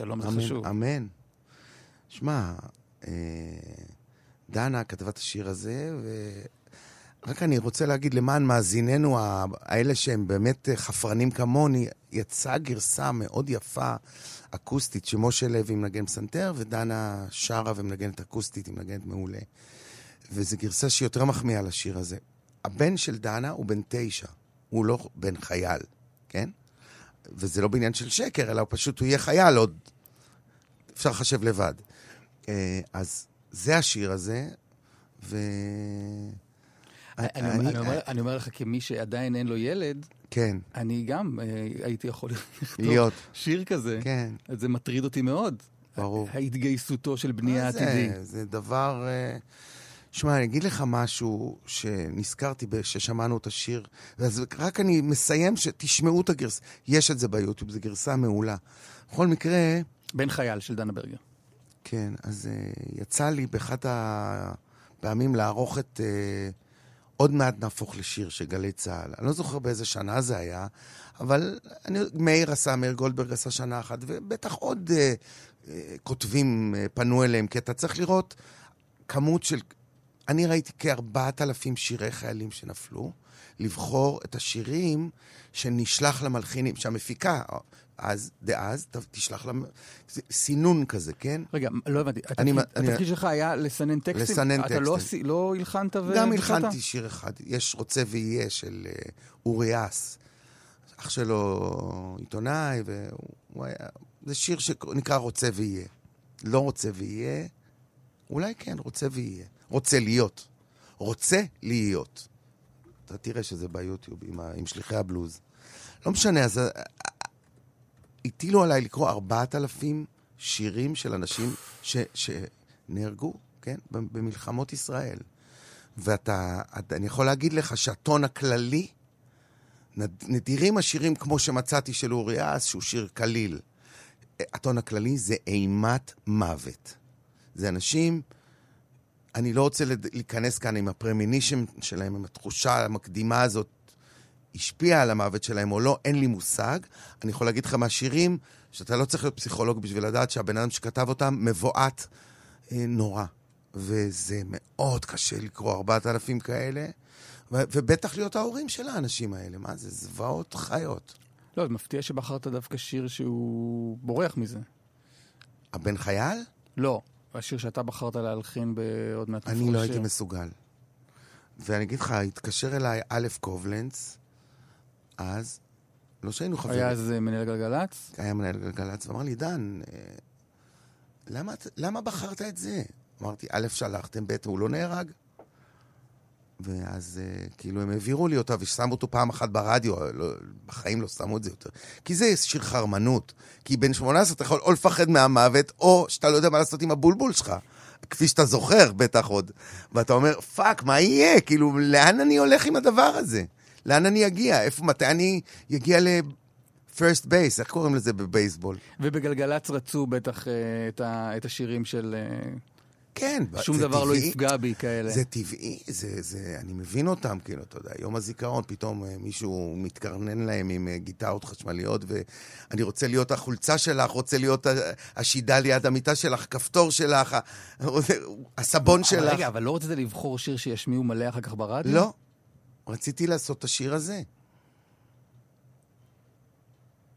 ושלום זה חשוב. אמן. שמע, אה, דנה כתבה את השיר הזה, ורק אני רוצה להגיד למען מאזיננו, האלה שהם באמת אה, חפרנים כמוני, יצאה גרסה מאוד יפה, אקוסטית, שמשה לוי מנגן פסנתר, ודנה שרה ומנגנת אקוסטית, היא מנגנת מעולה. וזו גרסה שהיא יותר מחמיאה לשיר הזה. הבן של דנה הוא בן תשע, הוא לא בן חייל, כן? וזה לא בעניין של שקר, אלא הוא פשוט, הוא יהיה חייל עוד. אפשר לחשב לבד. אה, אז זה השיר הזה, ו... אני, אני- אני, אומר, אני אומר לך, כמי שעדיין אין לו ילד, כן, אני גם אה, הייתי יכול לכתוב להיות. שיר כזה. כן, אז זה מטריד אותי מאוד. ברור. ההתגייסותו של בני העתידי. זה, זה דבר... אה, שמע, אני אגיד לך משהו שנזכרתי כששמענו את השיר, אז רק אני מסיים שתשמעו את הגרסה. יש את זה ביוטיוב, זו גרסה מעולה. בכל מקרה, בן חייל של דנה ברגר. כן, אז uh, יצא לי באחת הפעמים לערוך את uh, עוד מעט נהפוך לשיר של גלי צה"ל. אני לא זוכר באיזה שנה זה היה, אבל אני, מאיר עשה, מאיר גולדברג עשה שנה אחת, ובטח עוד uh, uh, כותבים uh, פנו אליהם, כי אתה צריך לראות כמות של... אני ראיתי כארבעת אלפים שירי חיילים שנפלו, לבחור את השירים שנשלח למלחינים, שהמפיקה, אז, דאז, תשלח להם, סינון כזה, כן? רגע, לא הבנתי. אני- התפקיד- אני- שלך היה לסנן טקסטים? לסנן אתה לא, טקסטים. עשי- לא הלחנת ו... גם? הלחנתי שיר אחד, יש רוצה ויהיה של אה, אורי אס. אח שלו עיתונאי, והוא היה... זה שיר שנקרא רוצה ויהיה. לא רוצה ויהיה, אולי כן, רוצה ויהיה. רוצה להיות. רוצה להיות. אתה תראה שזה ביוטיוב עם. עם שליחי הבלוז. לא משנה, אז אה, הטילו עליי לקרוא ארבעת אלפים שירים של אנשים ש... שנהרגו, כן? במלחמות ישראל. ואתה, את- אני יכול להגיד לך שהטון הכללי, נד- נדירים השירים כמו שמצאתי של אורי אס, שהוא שיר קליל. הטון הכללי זה אימת מוות. זה אנשים, אני לא רוצה להיכנס כאן עם הפרמינישם שלהם, עם התחושה המקדימה הזאת, השפיעה על המוות שלהם או לא, אין לי מושג. אני יכול להגיד לך מהשירים, שאתה לא צריך להיות פסיכולוג בשביל לדעת שהבן אדם שכתב אותם מבועת אה, נורא. וזה מאוד קשה לקרוא ארבעת אלפים כאלה, ו- ובטח להיות ההורים של האנשים האלה. מה זה, זוועות חיות. לא, זה מפתיע שבחרת דווקא שיר שהוא בורח מזה. הבן חייל? לא, השיר שאתה בחרת להלחין בעוד מעט אני לא הייתי. מסוגל. ואני אגיד לך, התקשר אליי א' קובלנץ, אז, לא שהיינו חברים. היה אז אה, מנהל גלגלצ? היה מנהל גלגלצ, ואמר לי, דן, אה, למה, למה בחרת את זה? אמרתי, א', שלחתם, ב', הוא לא נהרג. ואז אה, כאילו הם העבירו לי אותה ושמו אותו פעם אחת ברדיו, לא, בחיים לא שמו את זה יותר. כי זה שיר חרמנות. כי בן 18 אתה יכול או לפחד מהמוות, או שאתה לא יודע מה לעשות עם הבולבול שלך. כפי שאתה זוכר, בטח עוד. ואתה אומר, fuck, מה יהיה? כאילו, לאן אני הולך עם הדבר הזה? לאן אני אגיע? איפה, מתי אני אגיע ל... first base, איך קוראים לזה בבייסבול? ובגלגלצ רצו בטח אה, את, ה, את השירים של אה, כן, שום דבר לא טבעי. יפגע בי כאלה. זה טבעי, זה, זה, אני מבין אותם, כאילו, אתה יודע, יום הזיכרון, פתאום אה, מישהו מתקרנן להם עם אה, גיטרות חשמליות, ואני רוצה להיות החולצה שלך, רוצה להיות השידה ליד המיטה שלך, כפתור שלך, הסבון שלך. רגע, אבל לא רצית לבחור שיר שישמיעו מלא אחר כך ברדיו? לא, רציתי לעשות את השיר הזה.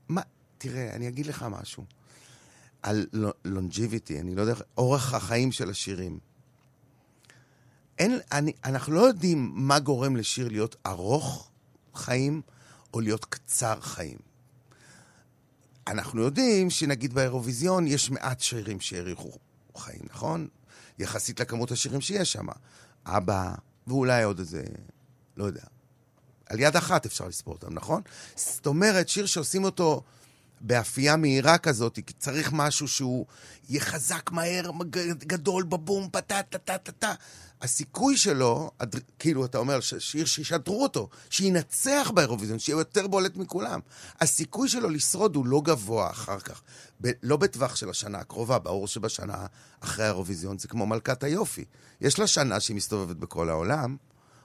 מה, תראה, אני אגיד לך משהו. על לונג'יביטי, אני לא יודע, אורך החיים של השירים. אין, אני, אנחנו לא יודעים מה גורם לשיר להיות ארוך חיים או להיות קצר חיים. אנחנו יודעים שנגיד באירוויזיון יש מעט שירים שהאריכו חיים, נכון? יחסית לכמות השירים שיש שם. אבא, ואולי עוד איזה, לא יודע, על יד אחת אפשר לספור אותם, נכון? זאת אומרת, שיר שעושים אותו באפייה מהירה כזאת, כי צריך משהו שהוא יהיה חזק מהר, גדול, בבום, פטה, טה, טה, טה, טה. הסיכוי שלו, כאילו, אתה אומר, שיר שישדרו אותו, שינצח באירוויזיון, שיהיה יותר בולט מכולם. הסיכוי שלו לשרוד הוא לא גבוה אחר כך. ב- לא בטווח של השנה הקרובה, ברור שבשנה אחרי האירוויזיון זה כמו מלכת היופי. יש לה שנה שהיא מסתובבת בכל העולם,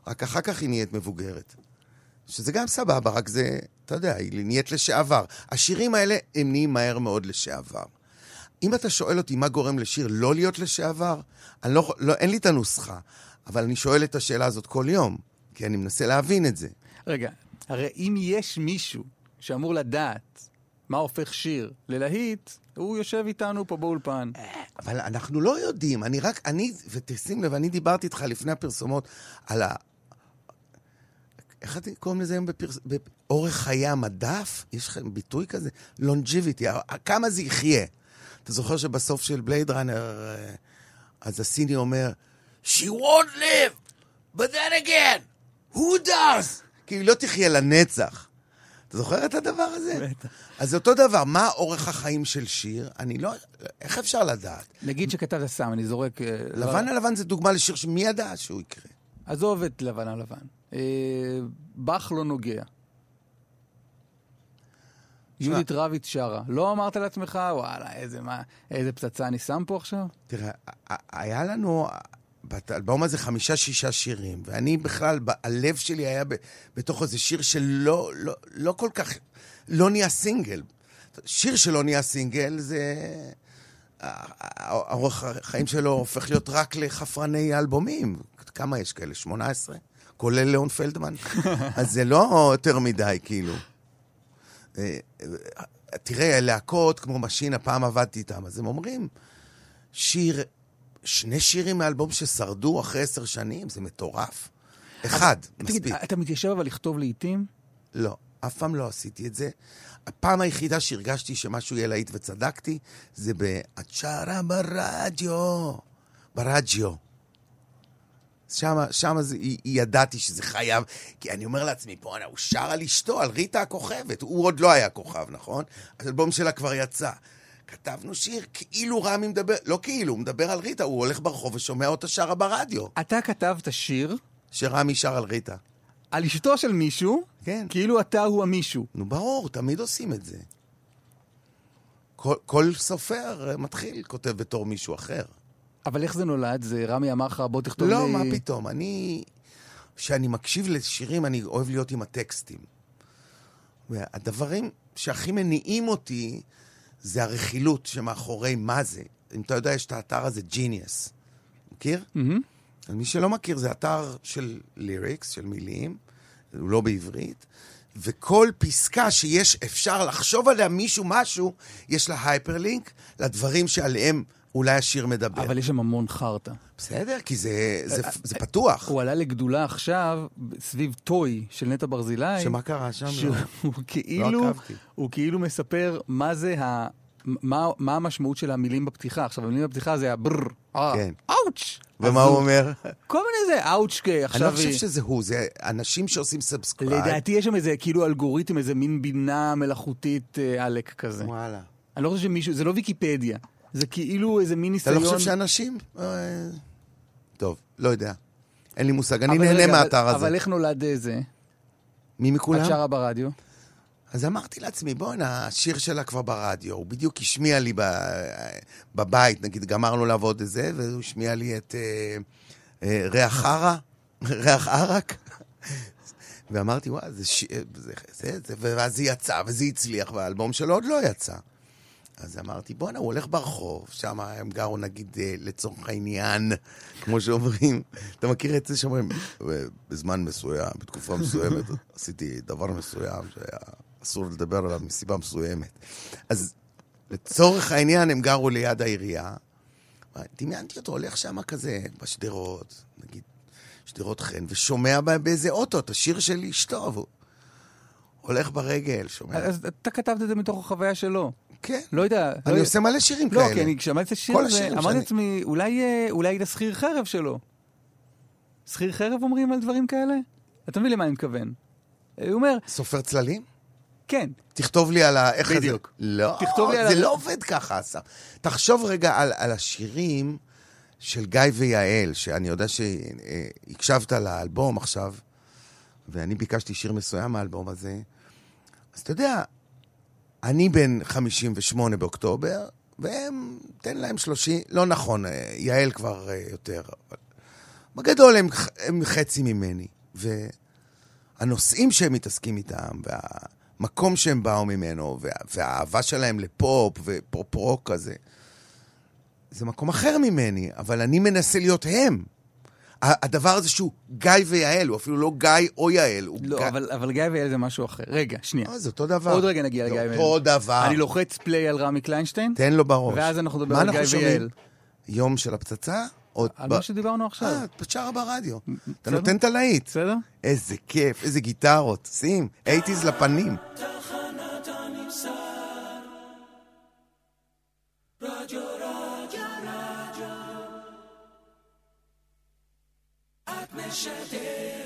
רק אחר כך היא נהיית מבוגרת. שזה גם סבבה, רק זה, אתה יודע, היא נהיית לשעבר. השירים האלה, הם נהיים מהר מאוד לשעבר. אם אתה שואל אותי מה גורם לשיר לא להיות לשעבר, אני לא, לא, אין לי את הנוסחה, אבל אני שואל את השאלה הזאת כל יום, כי אני מנסה להבין את זה. רגע, הרי אם יש מישהו שאמור לדעת מה הופך שיר ללהיט, הוא יושב איתנו פה באולפן. אבל אנחנו לא יודעים, אני רק, אני, ותשים לב, אני דיברתי איתך לפני הפרסומות על ה... איך אתם קוראים לזה היום בפרס... באורך חיי המדף? יש לכם ביטוי כזה? לונג'יביטי, כמה זה יחיה? אתה זוכר שבסוף של בלייד ראנר, אה, אז הסיני אומר, She won't live, but then again, who does? כי היא לא תחיה לנצח. אתה זוכר את הדבר הזה? בטח. אז אותו דבר, מה אורך החיים של שיר? אני לא... איך אפשר לדעת? נגיד שכתבת סתם, אני זורק... אה, לבן על לבן זה דוגמה לשיר שמי ידע שהוא יקרה. עזוב את לבן על לבן. אה, באך לא נוגע. יהודית רביץ שרה. לא אמרת לעצמך, וואלה, איזה, מה, איזה פצצה אני שם פה עכשיו? תראה, היה לנו באלבום הזה חמישה-שישה שירים, ואני בכלל, הלב שלי היה בתוך איזה שיר שלא לא, לא כל כך, לא נהיה סינגל. שיר שלא נהיה סינגל זה... אורך החיים שלו הופך להיות רק לחפרני אלבומים. כמה יש כאלה? 18? כולל ליאון פלדמן? אז זה לא יותר מדי, כאילו. אה, אה, תראה, להקות כמו משינה, פעם עבדתי איתם, אז הם אומרים, שיר, שני שירים מאלבום ששרדו אחרי עשר שנים, זה מטורף. אחד, תגיד, מספיק. אתה מתיישב אבל לכתוב לעיתים? לא, אף פעם לא עשיתי את זה. הפעם היחידה שהרגשתי שמשהו יהיה להיט וצדקתי, זה ב"את שרה ברדיו", ברדיו. שמה, שמה זה, ידעתי שזה חייב, כי אני אומר לעצמי, בואנה, הוא שר על אשתו, על ריטה הכוכבת. הוא עוד לא היה כוכב, נכון? האלבום שלה כבר יצא. כתבנו שיר כאילו רמי מדבר, לא כאילו, הוא מדבר על ריטה, הוא הולך ברחוב ושומע אותה שרה ברדיו, אתה כתבת שיר שרמי שר על ריטה. על אשתו של מישהו, כן. כאילו אתה הוא המישהו. נו, ברור, תמיד עושים את זה. כל, כל סופר מתחיל, כותב בתור מישהו אחר. אבל איך זה נולד? זה רמי אמר לך, בוא תכתוב לא, לי... מה פתאום. אני... כשאני מקשיב לשירים, אני אוהב להיות עם הטקסטים. והדברים שהכי מניעים אותי זה הרכילות שמאחורי מה זה. אם אתה יודע, יש את האתר הזה, Genius. מכיר? אז מי שלא מכיר, זה אתר של lyrics, של מילים, הוא לא בעברית, וכל פסקה שיש, אפשר לחשוב עליה מישהו משהו, יש לה hyperlink לדברים שעליהם אולי השיר מדבר. אבל יש שם המון חרטא. בסדר, כי זה, זה, זה פתוח. הוא עלה לגדולה עכשיו סביב Toy של נטע ברזילי. שמה קרה שם? שהוא לא? כאילו, עקבתי. הוא כאילו מספר מה זה ה... מה, מה המשמעות של המילים בפתיחה. עכשיו, המילים בפתיחה זה הברר, אה, כן. אאוץ'. ומה הוא אומר? כל מיני זה, אאוץ', כי אני עכשיו... לא חושב שזה הוא, זה אנשים שעושים subscribe. לדעתי יש שם איזה כאילו אלגוריתם, איזה מין בינה מלאכותית אה, עלק כזה. וואלה. אני לא חושב שמישהו, זה לא ויקיפדיה. זה כאילו איזה מין אתה ניסיון... לא חושב שאנשים... אה, טוב, לא יודע. אין לי מושג, אני נהנה מהאתר הזה. אבל איך נולד אה, זה? מי מכולם? את שרה ברדיו? אז אמרתי לעצמי, בואנה, השיר שלה כבר ברדיו, הוא בדיוק השמיע לי ב... בבית, נגיד, גמרנו לעבוד את זה, והוא השמיע לי את אה, אה, ריח חרא, ריח ערק. ואמרתי, וואי, זה, ש... זה, זה, זה, ואז זה יצא, וזה הצליח, והאלבום שלו עוד לא יצא. אז אמרתי, בואנה, הוא הולך ברחוב, שם הם גרו, נגיד, אה, לצורך העניין, כמו שאומרים. אתה מכיר את זה שאומרים, בזמן מסוים, בתקופה מסוימת, עשיתי דבר מסוים שהיה אסור לדבר עליו מסיבה מסוימת. אז לצורך העניין, הם גרו ליד העירייה. דמיינתי אותו הולך שם כזה, בשדרות, נגיד, שדרות חן, ושומע באיזה אוטו את השיר של אשתו, והוא הולך ברגל, שומע. אז אתה כתבת את זה מתוך החוויה שלו. כן. לא יודע. אני לא- עושה מלא שירים לא, כאלה. כי אני כשאמרתי את השיר הזה, אמרתי לעצמי, אולי אה, אולי היית שכיר חרב שלו. שכיר חרב אומרים על דברים כאלה? אתה מבין למה אני מתכוון. הוא אומר, סופר צללים? כן, תכתוב לי על ה... איך בדיוק. זה... לא, תכתוב לי על זה ה- לא עובד ככה, אסף. תחשוב רגע על, על השירים של גיא ויעל, שאני יודע שהקשבת לאלבום עכשיו, ואני ביקשתי שיר מסוים מהאלבום הזה. אז אתה יודע, אני בן 58 באוקטובר, והם, תן להם 30, לא נכון, אה, יעל כבר אה, יותר, אבל בגדול הם, הם חצי ממני. והנושאים שהם מתעסקים איתם, והמקום שהם באו ממנו, וה, והאהבה שלהם לפופ ופופ רוק כזה, זה מקום אחר ממני, אבל אני מנסה להיות הם. הדבר הזה שהוא גיא ויעל, הוא אפילו לא גיא או יעל, הוא לא, גיא... אבל, אבל גיא ויעל זה משהו אחר. רגע, שנייה. אה, זה אותו דבר. עוד רגע נגיע לגיא ויעל. אותו דבר. אני לוחץ play על רמי קליינשטיין, תן לו בראש. ואז אנחנו נדבר מה על גיא אנחנו ויעל. יום של הפצצה? עוד על ב- מה שדיברנו עכשיו. אה, את שרה ברדיו. אתה בסדר. נותן את הלהיט. בסדר? איזה כיף, איזה גיטרות. שים, אייטיז לפנים. Darkness Shaded.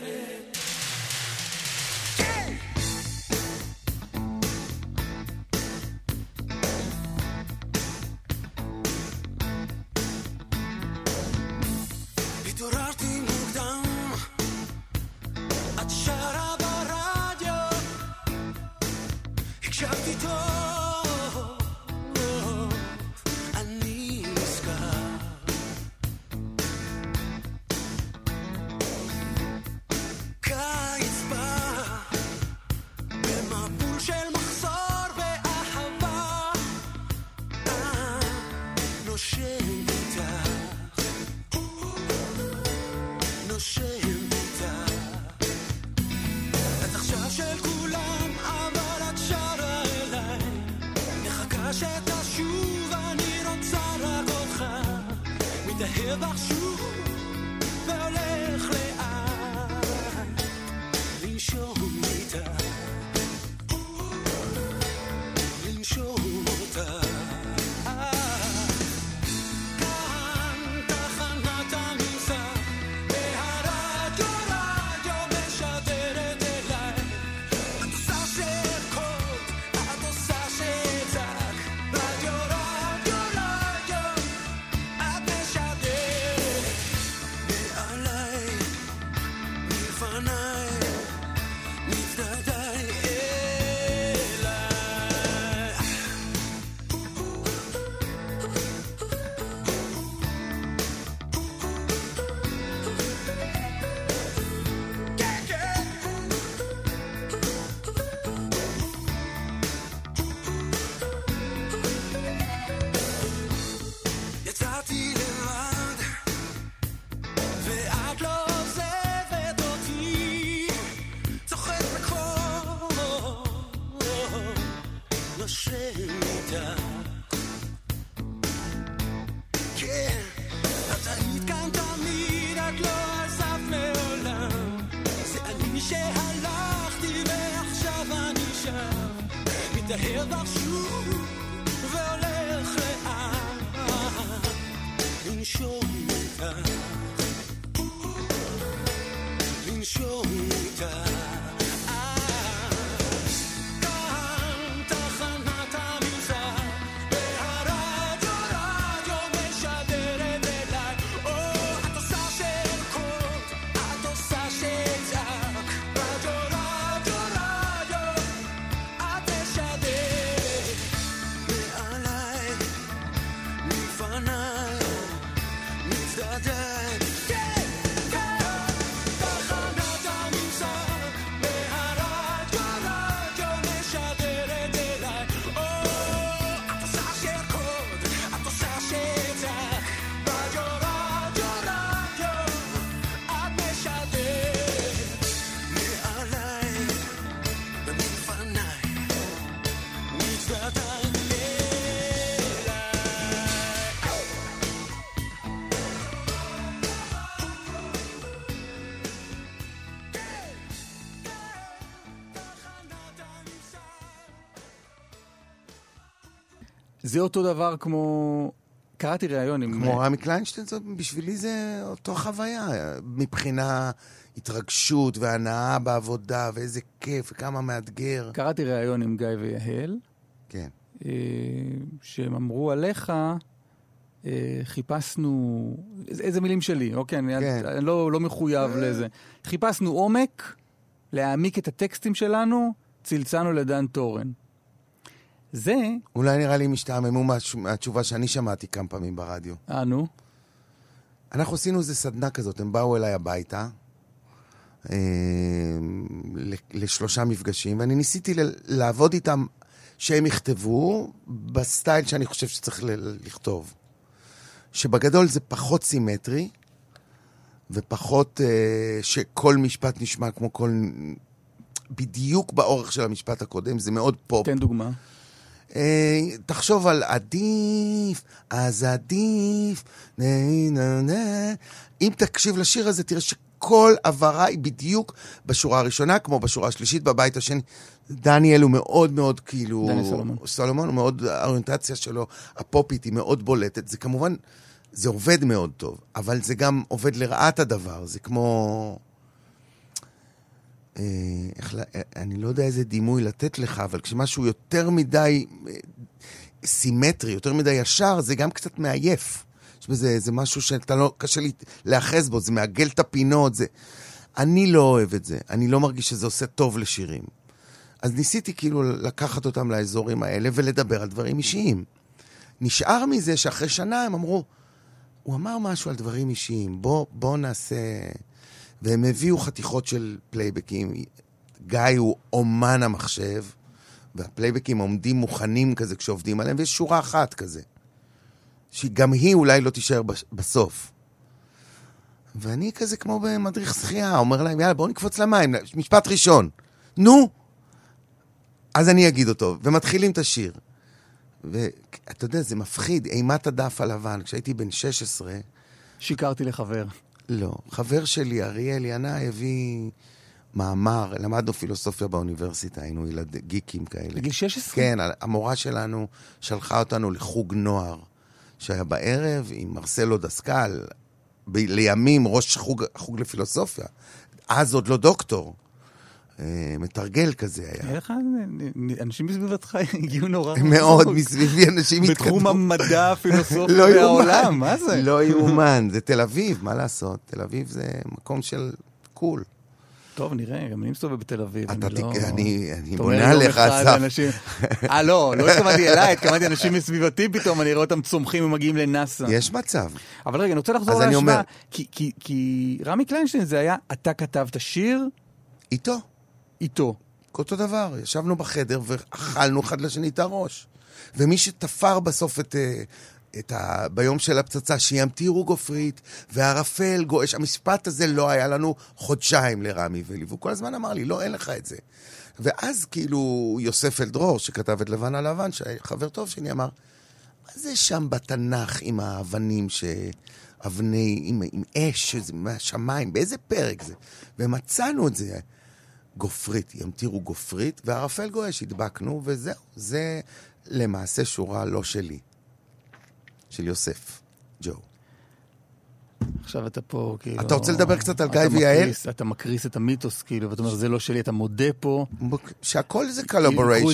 זה אותו דבר כמו קראתי ראיון עם... כמו רמי קליינשטיין, בשבילי זה אותו חוויה, מבחינה התרגשות והנאה בעבודה, ואיזה כיף, וכמה מאתגר. קראתי ראיון עם גיא ויהל, כן. אה, שהם אמרו עליך, אה, חיפשנו, איזה- מילים שלי, אוקיי, אני, כן. אני לא, לא מחויב לזה. חיפשנו עומק, להעמיק את הטקסטים שלנו, צלצלנו לדן טורן. זה, אולי נראה לי הם השתעממו מהתשובה שאני שמעתי כמה פעמים ברדיו. אה, נו, אנחנו עשינו איזה סדנה כזאת, הם באו אליי הביתה אה, לשלושה מפגשים, ואני ניסיתי לעבוד איתם שהם יכתבו ב style שאני חושב שצריך לכתוב. שבגדול זה פחות סימטרי, ופחות אה, שכל משפט נשמע כמו כל... בדיוק באורך של המשפט הקודם, זה מאוד פופ. תן דוגמה. אה, תחשוב על עדיף, אז עדיף, נה נה נה. אם תקשיב לשיר הזה, תראה שכל הבהרה היא בדיוק בשורה הראשונה, כמו בשורה השלישית בבית השני. דניאל הוא מאוד מאוד כאילו... דניאל סולומון. סולומון הוא מאוד, האוריינטציה שלו, הפופית, היא מאוד בולטת. זה כמובן, זה עובד מאוד טוב, אבל זה גם עובד לרעת הדבר. זה כמו... אה, אה, אני לא יודע איזה דימוי לתת לך, אבל כשמשהו יותר מדי אה, סימטרי, יותר מדי ישר, זה גם קצת מעייף. יש בזה איזה משהו שאתה לא, קשה לי להיאחז בו, זה מעגל את הפינות, זה... אני לא אוהב את זה, אני לא מרגיש שזה עושה טוב לשירים. אז ניסיתי כאילו לקחת אותם לאזורים האלה ולדבר על דברים אישיים. נשאר מזה שאחרי שנה הם אמרו, הוא אמר משהו על דברים אישיים, בוא, בוא נעשה... והם הביאו חתיכות של פלייבקים. גיא הוא אומן המחשב, והפלייבקים עומדים מוכנים כזה כשעובדים עליהם, ויש שורה אחת כזה, שגם היא אולי לא תישאר בסוף. ואני כזה כמו במדריך שחייה, אומר להם, יאללה, בואו נקפוץ למים, משפט ראשון. נו! אז אני אגיד אותו, ומתחילים את השיר. ואתה יודע, זה מפחיד, אימת הדף הלבן. כשהייתי בן 16, שיקרתי לחבר. לא. חבר שלי, אריאל ינאי, הביא מאמר, למדנו פילוסופיה באוניברסיטה, היינו ילד גיקים כאלה. בגיל 16? כן, המורה שלנו שלחה אותנו לחוג נוער, שהיה בערב עם מרסלו דסקל, ב- לימים ראש חוג, חוג לפילוסופיה. אז עוד לא דוקטור. אה, מתרגל כזה היה. היה לך, אנשים בסביבתך הגיעו נורא מאוד רחוק. מסביבי אנשים בתחום המדע, הפילוסופיה לא והעולם. מה זה? לא יאומן, זה תל אביב, מה לעשות? תל אביב זה מקום של קול. טוב, נראה, גם אני מסתובב בתל אביב. אתה אני לא... תק- אני אני בונה אחד אסף. אנשים- אה, לא, לא התכוונתי אליי, התכוונתי אנשים מסביבתי פתאום, אני רואה אותם צומחים ומגיעים לנאסא. יש מצב. אבל רגע, אני רוצה לחזור להשוואה, אומר- כי- כי- כי רמי קליינשטיין זה היה, אתה כתבת שיר איתו, איתו. אותו דבר. ישבנו בחדר ואכלנו אחד לשני את הראש. ומי שתפר בסוף את... אה, את ה... ביום של הפצצה, שימטירו גופרית, וערפל גועש. המשפט הזה לא היה לנו חודשיים לרמי ולי, והוא כל הזמן אמר לי, לא, אין לך את זה. ואז כאילו יוסף אלדרור, שכתב את לבן על לבן, שחבר טוב שלי, אמר, מה זה שם בתנ"ך עם האבנים ש... אבני, עם, עם אש מהשמיים, באיזה פרק זה? ומצאנו את זה. גופרית, ימטירו גופרית, וערפל גועש, הדבקנו, וזהו. זה למעשה שורה לא שלי, של יוסף, ג'ו. עכשיו אתה פה, כאילו... אתה רוצה לדבר קצת על גיא ויעל? אתה מקריס את המיתוס, כאילו, ואתה אומר, זה לא שלי, אתה מודה פה. שהכל זה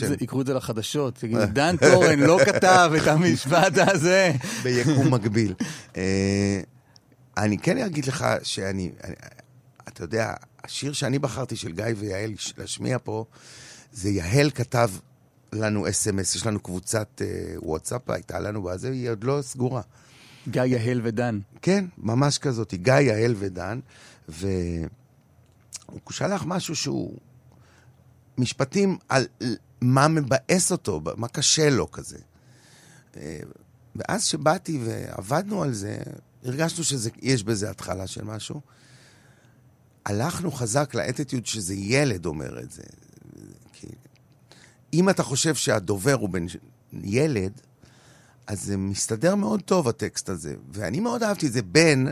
זה- יקחו את זה לחדשות, תגידו, דן טורן לא כתב את המשפט הזה. ביקום מקביל. אה, אני כן אגיד לך שאני, אני- אתה יודע, השיר שאני בחרתי של גיא ויעל להשמיע פה, זה יהל כתב לנו אס.אם.אס, יש לנו קבוצת אה, וואטסאפ, הייתה לנו בזה, היא עוד לא סגורה. גיא יהל ודן. כן, ממש כזאת, גיא, יעל ודן, והוא שלח משהו שהוא... משפטים על מה מבאס אותו, מה קשה לו כזה. אה, ואז שבאתי ועבדנו על זה, הרגשנו שיש בזה התחלה של משהו. הלכנו חזק לאטיטיוד שזה ילד אומר את זה. כי אם אתה חושב שהדובר הוא בן ילד, אז זה מסתדר מאוד טוב, הטקסט הזה. ואני מאוד אהבתי את זה. בן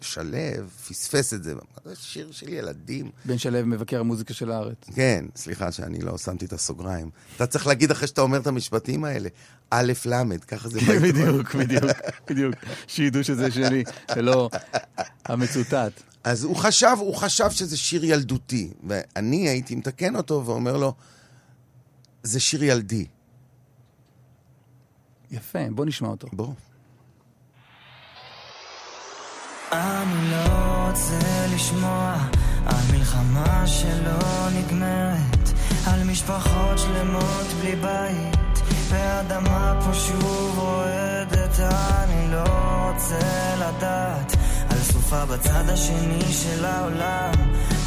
שלו פספס את זה. זה שיר של ילדים. בן שלו מבקר המוזיקה של הארץ. כן, סליחה שאני לא שמתי את הסוגריים. אתה צריך להגיד אחרי שאתה אומר את המשפטים האלה, א', ל', ככה זה. בדיוק, בדיוק, בדיוק. שידעו שזה שלי, ולא המצוטט. אז הוא חשב, הוא חשב שזה שיר ילדותי, ואני הייתי מתקן אותו ואומר לו, זה שיר ילדי. יפה, בוא נשמע אותו. בוא. אני לא רוצה לשמוע על מלחמה שלא נגמרת, על משפחות שלמות בלי בית, והאדמה פה שוב רועדת. אני לא רוצה לדעת על בצד השני של העולם,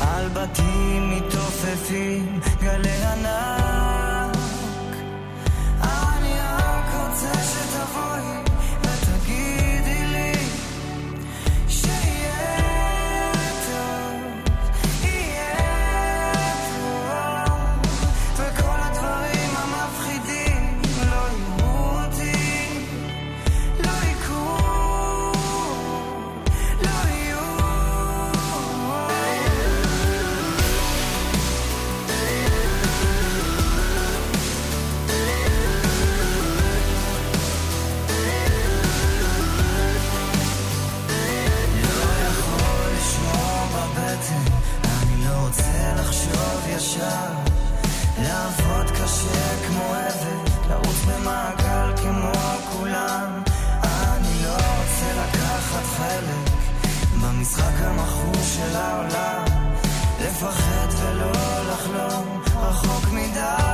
על בתים מתעופפים, גלי ענק. אני רק רוצה שתבואי במשחק המכור של העולם. לפחד ולא לחלום רחוק מדי.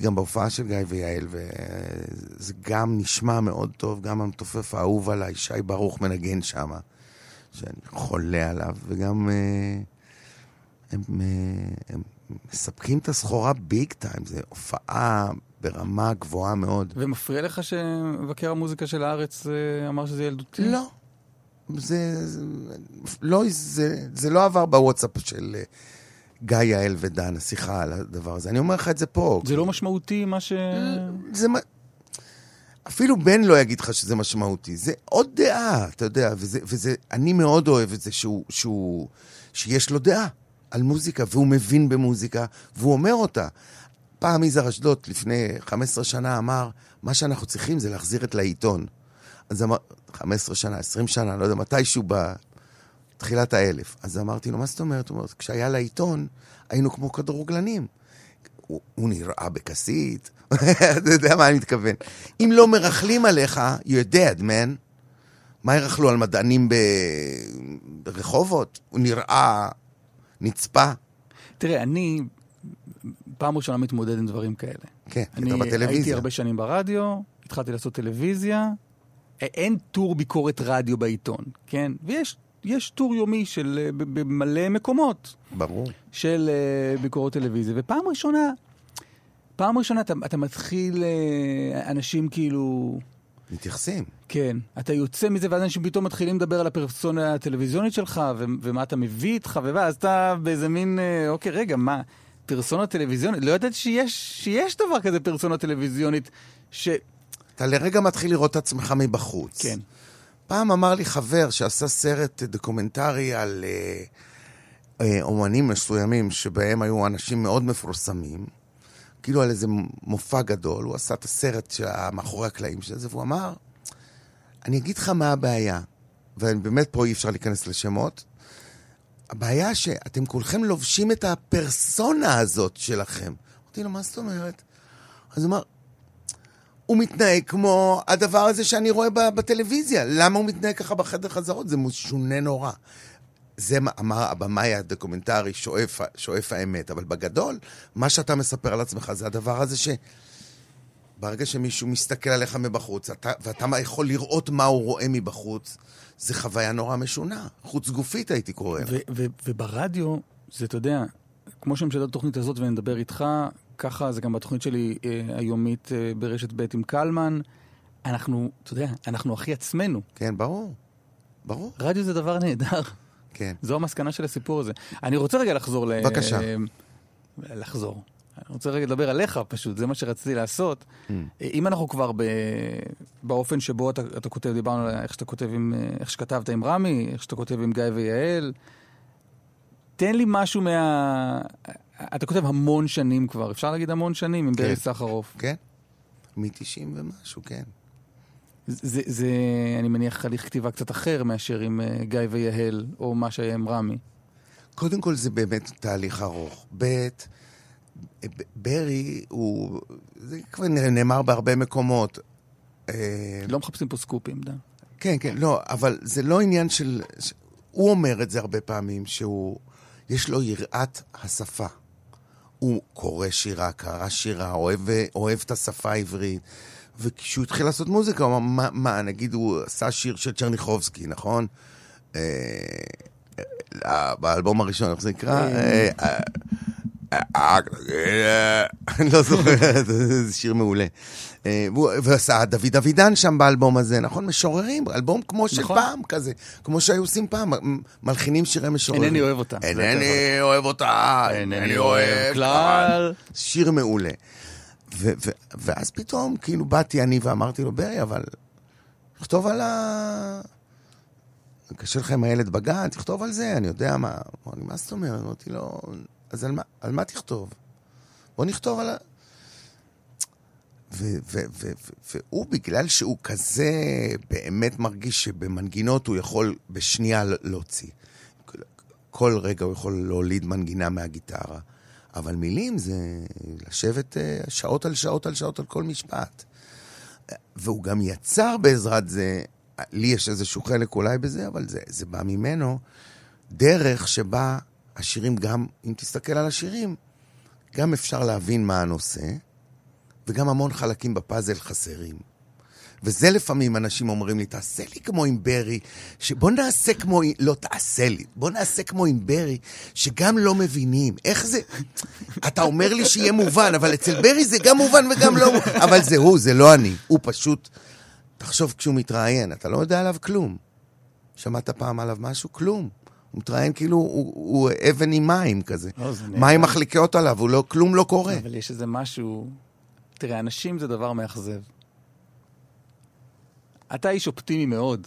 הייתי גם בהופעה של גיא ויעל, וזה גם נשמע מאוד טוב, גם המתופף האהוב עליי, שי ברוך מנגן שם, שאני חולה עליו, וגם אה, הם, אה, הם מספקים את הסחורה ביג טיים, זו הופעה ברמה גבוהה מאוד. ומפריע לך שמבקר המוזיקה של הארץ אה, אמר שזה ילדותי? לא. זה, זה, לא, זה, זה לא עבר בוואטסאפ של אה, גיא, יעל ודן, השיחה על הדבר הזה. אני אומר לך את זה פה. זה לא משמעותי מה ש... זה... אפילו בן לא יגיד לך שזה משמעותי. זה עוד דעה, אתה יודע, וזה, וזה, אני מאוד אוהב את זה שהוא, שהוא, שיש לו דעה על מוזיקה, והוא מבין במוזיקה, והוא אומר אותה. פעם יזהר אשדוד, לפני 15 שנה, אמר, מה שאנחנו צריכים זה להחזיר את לעיתון. אז אמר, 15 שנה, 20 שנה, לא יודע, מתישהו בתחילת האלף. אז אמרתי לו, מה זאת אומרת? הוא אומר, כשהיה לעיתון, היינו כמו כדורגלנים. הוא, הוא נראה בכסית, אתה יודע מה אני מתכוון. אם לא מרכלים עליך, you're dead, man. מה ירכלו על מדענים. ברחובות? הוא נראה נצפה. תראה, אני פעם ראשונה מתמודד עם דברים כאלה. כן, כי אני אתה הייתי בטלוויזיה. הרבה שנים ברדיו, התחלתי לעשות טלוויזיה. אין טור ביקורת רדיו בעיתון, כן? ויש יש טור יומי של אה, במלא מקומות ברור. של אה, ביקורות טלוויזיה, ופעם ראשונה, פעם ראשונה אתה, אתה מתחיל, אה, אנשים כאילו... מתייחסים. כן, אתה יוצא מזה ואז אנשים פתאום מתחילים לדבר על הפרסונה הטלוויזיונית שלך ו- ומה אתה מביא איתך ואז אתה באיזה מין, אוקיי, רגע, מה, פרסונה טלוויזיונית? לא ידעתי שיש, שיש דבר כזה פרסונה טלוויזיונית ש... אתה לרגע מתחיל לראות את עצמך מבחוץ. כן. פעם אמר לי חבר שעשה סרט דוקומנטרי על אה, אה, אומנים מסוימים שבהם היו אנשים מאוד מפורסמים, כאילו על איזה מופע גדול, הוא עשה את הסרט מאחורי הקלעים של זה, והוא אמר, אני אגיד לך מה הבעיה, ובאמת פה אי אפשר להיכנס לשמות, הבעיה שאתם כולכם לובשים את הפרסונה הזאת שלכם. אמרתי לו, מה זאת אומרת? אז הוא אמר, הוא מתנהג כמו הדבר הזה שאני רואה בטלוויזיה. למה הוא מתנהג ככה בחדר חזרות? זה משונה נורא. זה מה אמר הבמאי הדוקומנטרי, שואף, שואף האמת. אבל בגדול, מה שאתה מספר על עצמך זה הדבר הזה ש... ברגע שמישהו מסתכל עליך מבחוץ, אתה, ואתה יכול לראות מה הוא רואה מבחוץ, זה חוויה נורא משונה. חוץ גופית הייתי קורא לה. וברדיו, זה, אתה יודע, כמו שמשדר התוכנית הזאת ואני מדבר איתך, ככה זה גם בתוכנית שלי אה, היומית אה, ברשת ב' עם קלמן. אנחנו, אתה יודע, אנחנו הכי עצמנו. כן, ברור. ברור. רדיו זה דבר נהדר. כן. זו המסקנה של הסיפור הזה. אני רוצה רגע לחזור ל... בבקשה. לחזור. אני רוצה רגע לדבר עליך פשוט, זה מה שרציתי לעשות. Mm. אם אנחנו כבר ב... באופן שבו אתה, אתה כותב, דיברנו על איך שאתה כותב עם... איך שכתבת עם רמי, איך שאתה כותב עם גיא ויעל. תן לי משהו מה... אתה כותב המון שנים כבר, אפשר להגיד המון שנים עם כן. ברי סחרוף. כן? מ-90 ומשהו, כן. זה, זה, אני מניח, הליך כתיבה קצת אחר מאשר עם אה, גיא ויעל, או מה שהיה עם רמי. קודם כל זה באמת תהליך ארוך. ב', ב- ברי הוא, זה כבר נאמר בהרבה מקומות. אה, לא מחפשים פה סקופים, דה. כן, כן, לא, אבל זה לא עניין של... הוא אומר את זה הרבה פעמים, שהוא, יש לו יראת השפה. הוא קורא שירה, קרא שירה, אוהב, אוהב את השפה העברית. וכשהוא התחיל לעשות מוזיקה, הוא אמר, מה, מה, נגיד הוא עשה שיר של צ'רניחובסקי, נכון? אה, אה, באלבום הראשון, איך זה נקרא? אה, אה, אה, אה, אני לא זוכר, זה שיר מעולה. אה, ועשה דוד אבידן שם באלבום הזה, נכון? משוררים, אלבום כמו של נכון. פעם כזה, כמו שהיו עושים פעם, מלחינים שירי משוררים. אינני אוהב אותה. אינני אוהב אותה, אינני אוהב כלל. שיר מעולה. ואז פתאום, כאילו, באתי אני ואמרתי לו, ברי, אבל תכתוב על ה... קשה לך עם הילד בגן, תכתוב על זה, אני יודע מה. אמר לי, מה זאת אומרת? אמרתי לו, אז על מה, על מה תכתוב? בוא נכתוב על ה... ו- ו- ו- ו- והוא, בגלל שהוא כזה באמת מרגיש שבמנגינות הוא יכול בשנייה להוציא. כל רגע הוא יכול להוליד מנגינה מהגיטרה. אבל מילים זה לשבת אה, שעות על שעות על שעות על כל משפט. והוא גם יצר בעזרת זה, לי יש איזשהו חלק אולי בזה, אבל זה, זה בא ממנו, דרך שבה השירים גם, אם תסתכל על השירים, גם אפשר להבין מה הנושא, וגם המון חלקים בפאזל חסרים. וזה לפעמים אנשים אומרים לי, תעשה לי כמו עם ברי, שבוא נעשה כמו, לא תעשה לי, בוא נעשה כמו עם ברי, שגם לא מבינים. איך זה? אתה אומר לי שיהיה מובן, אבל אצל ברי זה גם מובן וגם לא מובן. אבל זה הוא, זה לא אני. הוא פשוט, תחשוב כשהוא מתראיין, אתה לא יודע עליו כלום. שמעת פעם עליו משהו? כלום. הוא מתראיין כאילו הוא, הוא אבן עם מים כזה. לא, זה. מים מחליקות עליו, הוא לא, כלום לא קורה. אבל יש איזה משהו... תראה, אנשים זה דבר מאכזב. אתה איש אופטימי מאוד,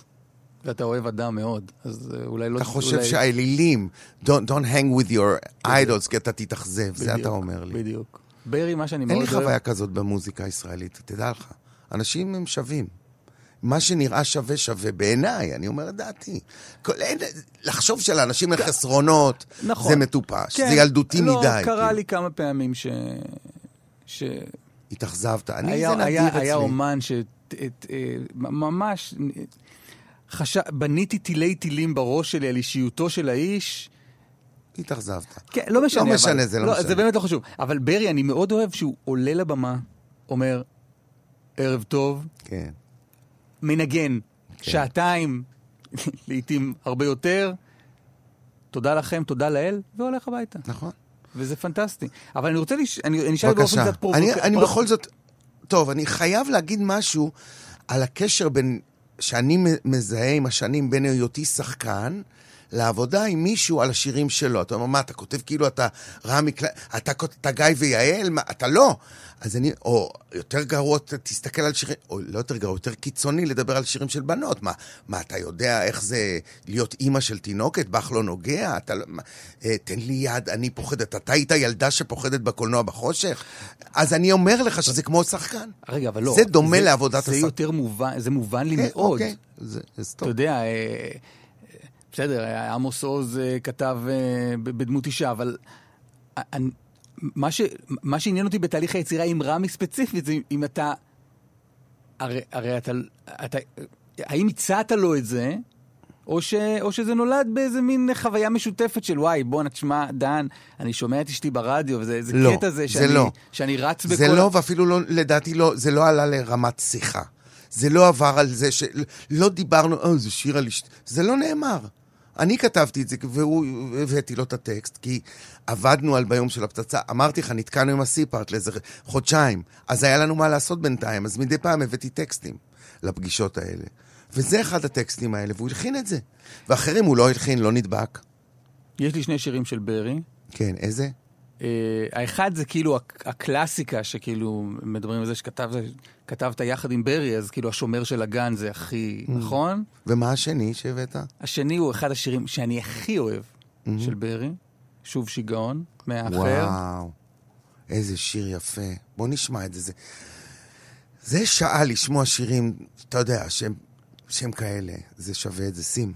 ואתה אוהב אדם מאוד, אז אה, אולי לא... אתה חושב אולי... שהאלילים, don't, don't hang with your idols, כי אתה תתאכזב, זה בדיוק, אתה אומר לי. בדיוק. ברי, מה שאני מאוד אין אוהב... לי חוויה כזאת במוזיקה הישראלית, תדע לך. אנשים הם שווים. מה שנראה שווה שווה בעיניי, אני אומר את דעתי. כל, אין, לחשוב שלאנשים אין חסרונות, נכון. זה מטופש, כן, זה ילדותי לא, מדי. קרה כאילו. לי כמה פעמים ש... ש... התאכזבת. אני, היה, זה נדיר היה, אצלי. היה אומן ש... את, אה. חש... בניתי תילי תילים בראש שלי על אישיותו של האיש. התאכזבת. כן, לא משנה. לא אבל- משנה, זה לא משנה. זה באמת לא חשוב. אבל ברי, אני מאוד אוהב שהוא עולה לבמה, אומר, ערב טוב, כן. מנגן, כן. שעתיים, לעיתים הרבה יותר. תודה לכם, תודה לאל, והולך הביתה. נכון. וזה פנטסטי. אבל אני רוצה, לש... אני אשאל באופן. קצת פרובוק... אני, אני פרו- בכל זאת... טוב, אני חייב להגיד משהו על הקשר בין... שאני מזהה עם השנים בין היותי שחקן לעבודה עם מישהו על השירים שלו. אתה אומר, מה, אתה כותב כאילו אתה רמי קליין, אתה, אתה גיא ויעל? מה, אתה לא. אז אני, או יותר גרוע, תסתכל על שירים, או לא יותר גרוע, יותר קיצוני לדבר על שירים של בנות. מה, מה אתה יודע איך זה להיות אימא של תינוקת? בך לא נוגע? אתה לא... מה, אה, תן לי יד, אני פוחדת. אתה היית ילדה שפוחדת בקולנוע בחושך? אז אני אומר לך שזה כמו שחקן. רגע, אבל לא. זה דומה לעבודת זה השחקן. יותר מובן, זה מובן לי כן, מאוד. אוקיי, זה, זה אתה stop. יודע, אה, אה, בסדר, עמוס עוז כתב בדמות אישה, אבל אני- מה ש- מה שעניין אותי בתהליך היצירה עם רמי ספציפית, זה אם אתה... הרי הרי אתה... אתה- האם הצעת לו את זה, או, ש, או שזה נולד באיזה מין חוויה משותפת של וואי, בואנה, תשמע, דן, אני שומע את אשתי ברדיו, וזה איזה לא, קטע זה זה שאני, לא. שאני רץ בכל... זה לא, ואפילו לא, לדעתי לא, זה לא עלה לרמת שיחה. זה לא עבר על זה ש... לא דיברנו, אה, זה שיר על אשתי. זה לא נאמר. אני כתבתי את זה, והוא, הבאתי לו את הטקסט, כי עבדנו על ביום של הפצצה. אמרתי לך, נתקענו עם הסיפארט לאיזה חודשיים. אז היה לנו מה לעשות בינתיים, אז מדי פעם הבאתי טקסטים לפגישות האלה. וזה אחד הטקסטים האלה, והוא הלחין את זה. ואחרים הוא לא הלחין, לא נדבק. יש לי שני שירים של ברי. כן, איזה? Uh, האחד זה כאילו הק- הקלאסיקה שכאילו מדברים על זה שכתבת יחד עם ברי, אז כאילו השומר של הגן זה הכי נכון. ומה השני שהבאת? השני הוא אחד השירים שאני הכי אוהב של ברי, שוב שיגעון, מהאחר. וואו, איזה שיר יפה. בוא נשמע את זה. זה, זה שעה לשמוע שירים, אתה יודע, שהם, שהם כאלה. זה שווה את זה. שים.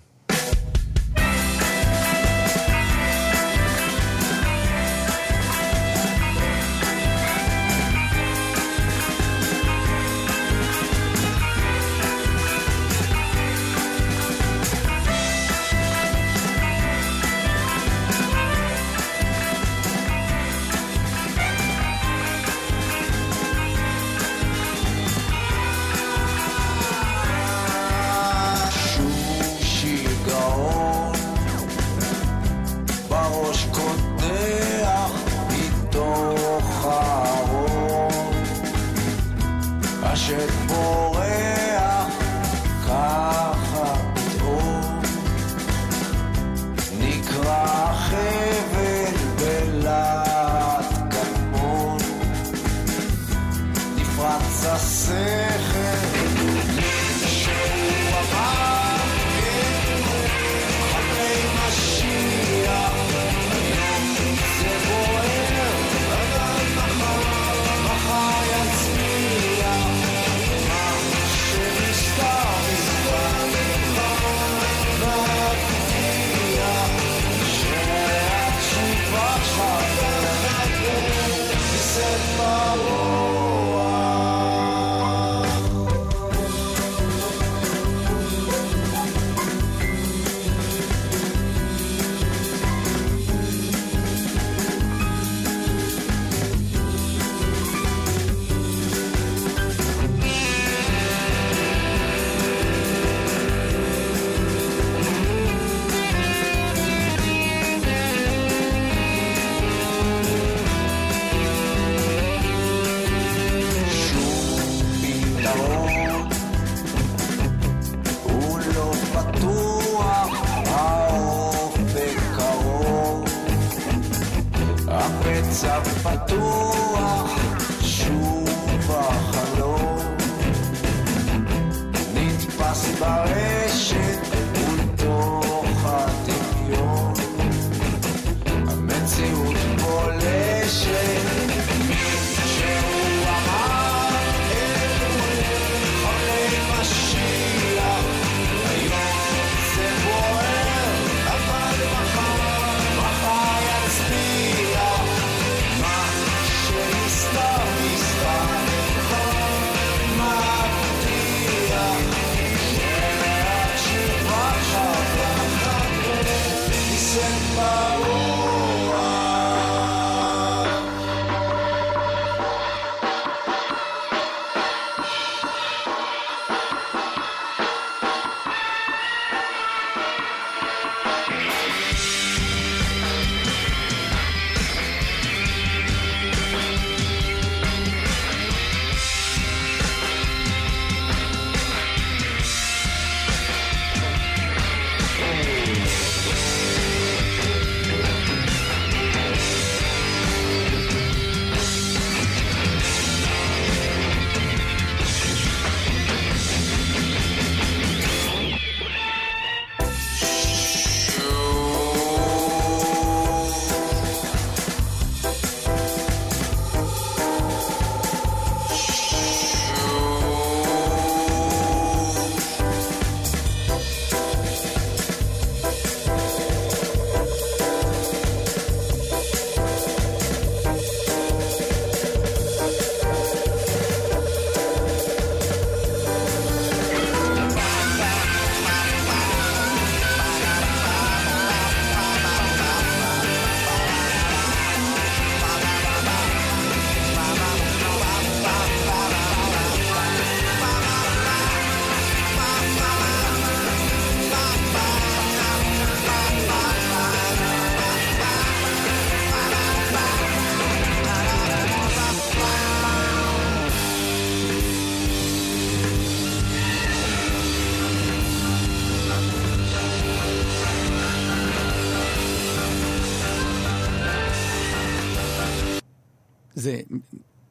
זה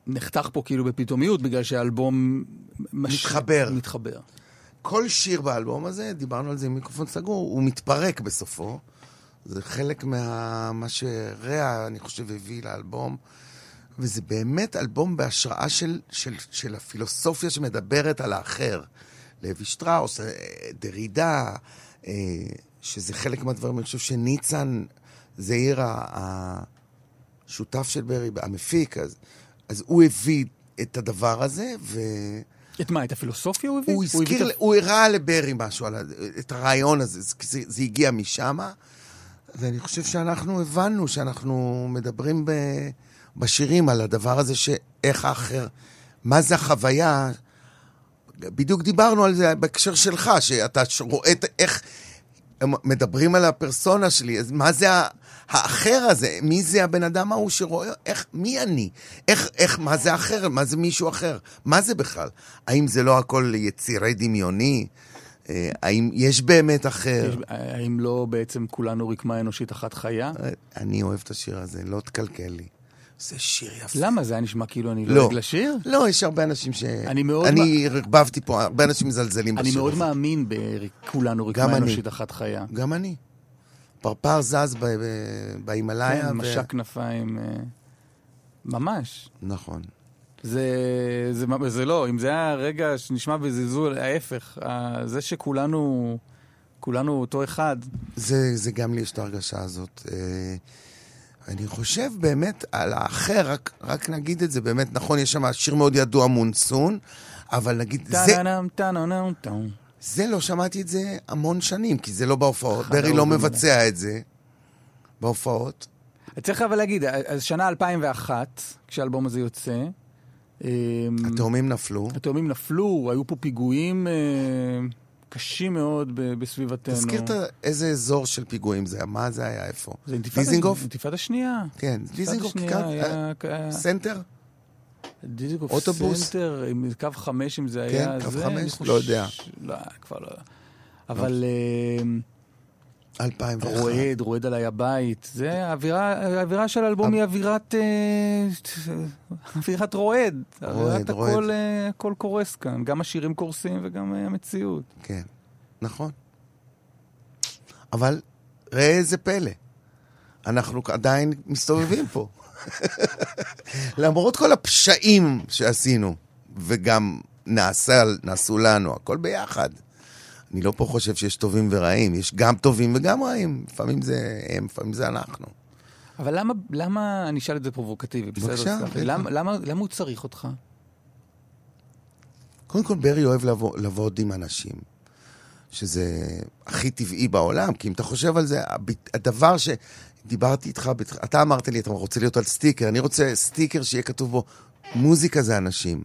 נחתך פה כאילו בפתאומיות, בגלל שהאלבום... מש- מתחבר. מתחבר. כל שיר באלבום הזה, דיברנו על זה עם מיקרופון סגור, הוא מתפרק בסופו. זה חלק מה... מה שריאה, אני חושב, הביא לאלבום. וזה באמת אלבום בהשראה של, של, של הפילוסופיה שמדברת על האחר. לוי שטראוס, אה, דרידה, אה, שזה חלק מהדברים, אני חושב שניצן זעיר השותף של ברי, המפיק, אז, אז הוא הביא את הדבר הזה, ו... את מה, את הפילוסופיה הוא הביא? הוא הביא הזכיר, את ה- הוא הראה לברי משהו, על את הרעיון הזה, זה, זה, הגיע משם, ואני חושב שאנחנו הבנו שאנחנו מדברים ב, בשירים על הדבר הזה, שאיך האחר, מה זה החוויה, בדיוק דיברנו על זה בהקשר שלך, שאתה רואה איך הם מדברים על הפרסונה שלי, אז מה זה האחר הזה? מי זה הבן אדם ההוא שרואה? איך, מי אני? איך, איך, מה זה אחר? מה זה מישהו אחר? מה זה בכלל? האם זה לא הכל יצירי דמיוני? אה, האם יש באמת אחר? יש- האם לא בעצם כולנו רקמה אנושית אחת חיה? אני אוהב את השיר הזה, לא תקלקל לי. זה שיר יפה. למה? זה היה נשמע כאילו אני לא. לא אוהב לשיר? לא, יש הרבה אנשים ש... אני מאוד אני ערבבתי פה, הרבה אנשים מזלזלים אני בשיר מאוד הזה. מאמין בכולנו רקמה אני. אנושית אחת חיה. גם אני. פרפר זז בהימאליה. כן, משק כנפיים, אה, ממש. נכון. זה, זה, זה לא, אם זה היה רגע שנשמע בזלזול, ההפך. זה שכולנו, כולנו אותו אחד, זה, זה גם לי יש את ההרגשה הזאת. אה, אני חושב באמת על האחר, רק, רק נגיד את זה, באמת נכון, יש שם שיר מאוד ידוע, מונסון, אבל נגיד, זה. זה לא שמעתי את זה המון שנים, כי זה לא בהופעות. ברי לא מבצע את זה בהופעות. צריך אבל להגיד, אז שנה 2001, כשהאלבום הזה יוצא, אה, התאומים נפלו. התאומים נפלו, היו פה פיגועים אה, קשים מאוד בסביבתנו. תזכיר את איזה אזור של פיגועים זה היה, מה זה היה, איפה? זה אינתיפאדה-? אינתיפאדה שנייה. כן, דיזינגוף, אה, היה- סנטר? דיזינגוף אוטובוס? סנטר, עם קו חמש, אם זה כן, היה קו זה, חמש? לא יודע. לא, כבר לא. אבל אה, 2001. רועד, רועד עליי הבית. זה האווירה, האווירה של האלבום היא אווירת... אה, אווירת רועד. אווירת רועד. הכל אה, הכל קורס כאן. גם השירים קורסים וגם אה, המציאות. כן, נכון. אבל ראה איזה פלא, אנחנו עדיין מסתובבים פה. למרות כל הפשעים שעשינו, וגם נעשה, נעשו לנו, הכל ביחד. אני לא פה חושב שיש טובים ורעים, יש גם טובים וגם רעים. לפעמים זה הם, לפעמים זה אנחנו. אבל למה, למה, אני אשאל את זה פרובוקטיבי, בסדר? בבקשה. למה, למה, למה הוא צריך אותך? קודם כל, ברי אוהב לבוא- לעבוד עם אנשים, שזה הכי טבעי בעולם, כי אם אתה חושב על זה, הדבר שדיברתי איתך, בתח- אתה אמרת לי, אתה רוצה להיות על סטיקר, אני רוצה סטיקר שיהיה כתוב בו, מוזיקה זה אנשים.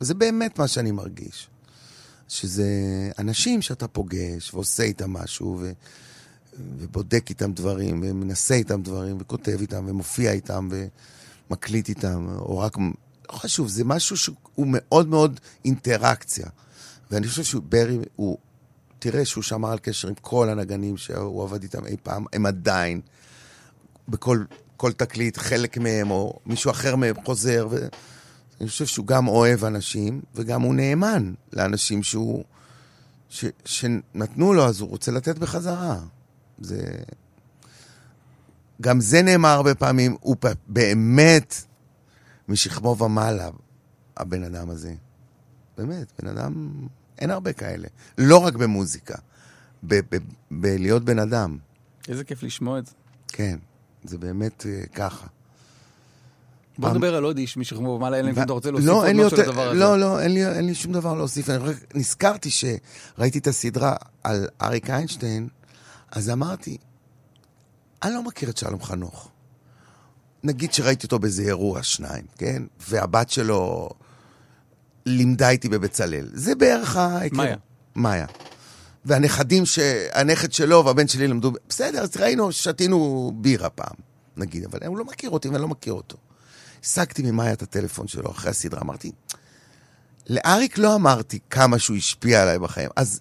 וזה באמת מה שאני מרגיש. שזה אנשים שאתה פוגש ועושה איתם משהו, ו... ובודק איתם דברים, ומנסה איתם דברים, וכותב איתם, ומופיע איתם, ומקליט איתם, או רק... לא חשוב, זה משהו שהוא מאוד מאוד אינטראקציה. ואני חושב שברי, הוא... תראה שהוא שמר על קשר עם כל הנגנים שהוא עבד איתם אי פעם, הם עדיין, בכל כל תקליט, חלק מהם, או מישהו אחר מהם חוזר, ואני חושב שהוא גם אוהב אנשים, וגם הוא נאמן לאנשים שהוא... ש... שנתנו לו, אז הוא רוצה לתת בחזרה. זה... גם זה נאמר הרבה פעמים, הוא באמת משכמו ומעלה, הבן אדם הזה. באמת, בן אדם, אין הרבה כאלה. לא רק במוזיקה, בלהיות בן אדם. איזה כיף לשמוע את זה. כן, זה באמת אה, ככה. בוא פעם- נדבר על עוד איש משכמו ומעלה, אלא אם כן אתה רוצה להוסיף לא, עוד משהו יותר- לדבר הזה. לא, לא, אין לי, אין לי שום דבר להוסיף. אני רק נזכרתי שראיתי את הסדרה על אריק איינשטיין, אז אמרתי, אני לא מכיר את שלום חנוך. נגיד שראיתי אותו באיזה אירוע, שניים, כן? והבת שלו לימדה איתי בבצלאל. זה בערך ההיכר. מאיה. מאיה. והנכדים, ש... הנכד שלו והבן שלי למדו... בסדר, אז ראינו, שתינו בירה פעם, נגיד, אבל הוא לא מכיר אותי ואני לא מכיר אותו. השגתי ממאיה את הטלפון שלו אחרי הסדרה, אמרתי, לאריק לא אמרתי כמה שהוא השפיע עליי בחיים, אז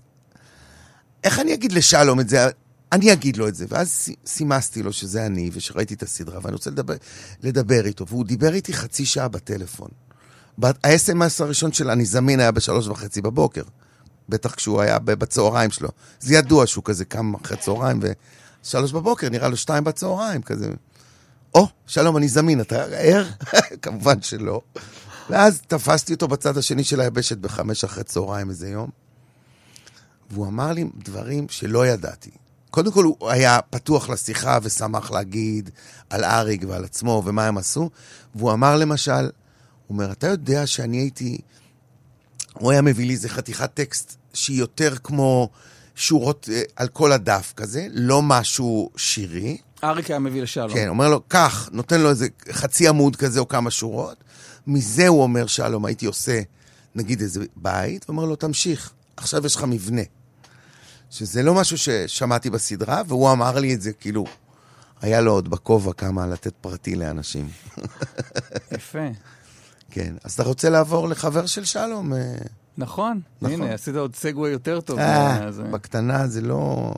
איך אני אגיד לשלום את זה? אני אגיד לו את זה. ואז סי- סימסתי לו שזה אני, ושראיתי את הסדרה, ואני רוצה לדבר, לדבר איתו. והוא דיבר איתי חצי שעה בטלפון. ה-SMS הראשון של אני זמין היה בשלוש וחצי בבוקר. בטח כשהוא היה בצהריים שלו. זה ידוע שהוא כזה קם אחרי צהריים, ושלוש בבוקר נראה לו שתיים בצהריים, כזה. או, שלום, אני זמין, אתה ער? כמובן שלא. ואז תפסתי אותו בצד השני של היבשת בחמש אחרי צהריים איזה יום, והוא אמר לי דברים שלא ידעתי. קודם כל, הוא היה פתוח לשיחה ושמח להגיד על אריק ועל עצמו ומה הם עשו, והוא אמר למשל, הוא אומר, אתה יודע שאני הייתי... הוא היה מביא לי איזה חתיכת טקסט שהיא יותר כמו שורות אה, על כל הדף כזה, לא משהו שירי. אריק היה מביא לשלום. כן, אומר לו, קח, נותן לו איזה חצי עמוד כזה או כמה שורות. מזה הוא אומר, שלום, הייתי עושה, נגיד איזה בית, ואומר לו, תמשיך, עכשיו יש לך מבנה. שזה לא משהו ששמעתי בסדרה, והוא אמר לי את זה, כאילו, היה לו עוד בכובע כמה לתת פרטי לאנשים. יפה. כן, אז אתה רוצה לעבור לחבר של שלום? אה, נכון. נכון. הנה, עשית עוד סגווי יותר טוב. אה, בקטנה זה לא...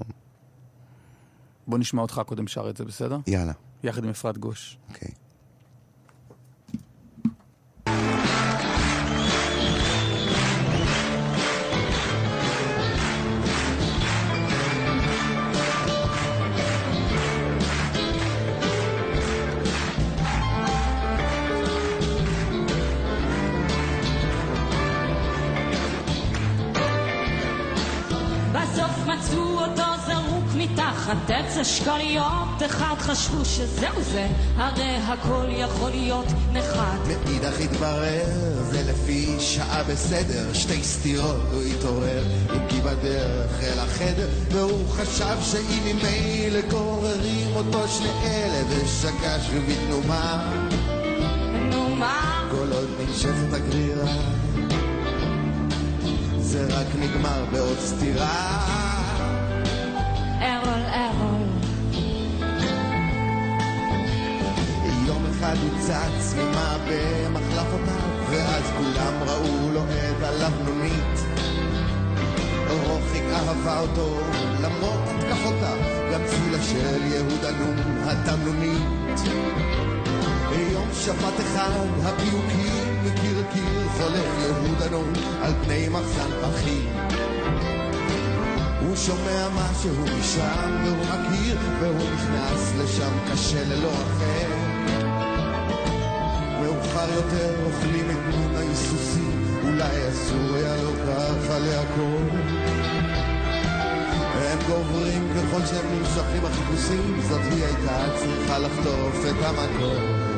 בוא נשמע אותך קודם שר את זה, בסדר? יאללה, יחד עם אפרת גוש. אוקיי. עץ אשכוליות, אחד חשבו שזהו זה, הרי הכל יכול להיות נחת. מאידך התברר, זה לפי שעה בסדר, שתי סתירות הוא התעורר, אם כי בדרך אל החדר, והוא חשב שאם ממילא גוררים אותו שני אלה, ושקע שוב בתנומה, נו מה? כל עוד ננשפת הגרירה, זה רק נגמר בעוד סתירה. אחד הוא צץ ממה במחלפותיו, ואז כולם ראו לו את הלבנונית. רוחיק אהבה אותו למרות התקפותיו, גם צילה של יהודה נון התמנונית. יום שבת אחד הפיוקים מקיר לקיר חולף יהודה נון על פני מחסן פחים. הוא שומע משהו משם והוא מכיר והוא נכנס לשם קשה ללא אחר יותר אוכלים את נון ההיסוסים. אולי לו ככה להכל הם גוברים ככל שהם נמשכים החיפושים. זאת היא הייתה צריכה לחטוף את המקום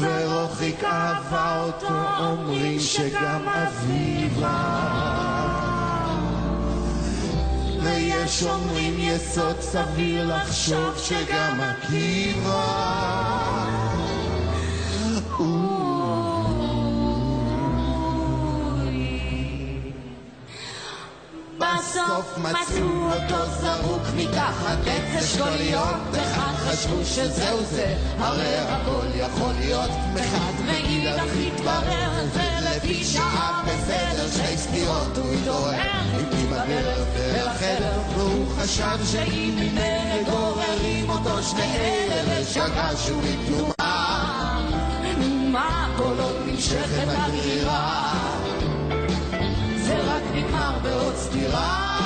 ורוחיק אהבה אותו אומרים שגם אביבה ויש אומרים יסוד סביר לחשוב שגם עקיבא בסוף מצאו אותו זרוק מתחת עץ אשכוליות, אחד חשבו שזהו זה, הרי הכל יכול להיות מחד. מאידך התברר, זה לפי שעה בסדר, שתי סתירות הוא התעורר, איתי בדרך אל החדר, והוא חשב שאם ממילא גוררים אותו שני אלה, ושגה שהוא מתנומה, מה כל עוד נמשכת הגרירה זה רק נגמר בעוד סתירה.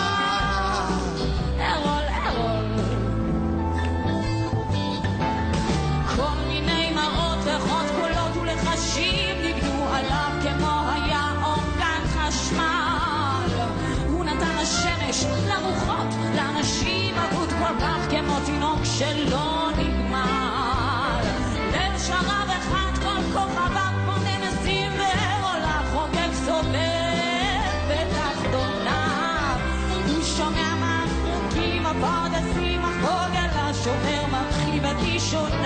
שלא נגמר. ליל שרב אחד כל כוכביו כמו נמסים ועולה חוגג סובב בתחתוניו. הוא שומע מהחוקים הפרדסים, הפוגל השומר מרחיב את אישוניו.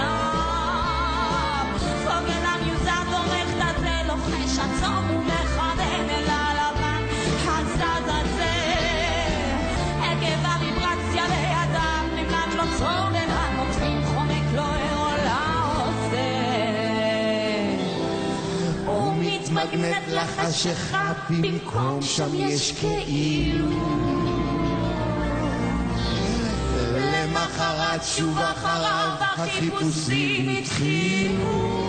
נותנת לחשיכה במקום שם יש כאילו. למחרת שוב אחריו החיפושים התחילו.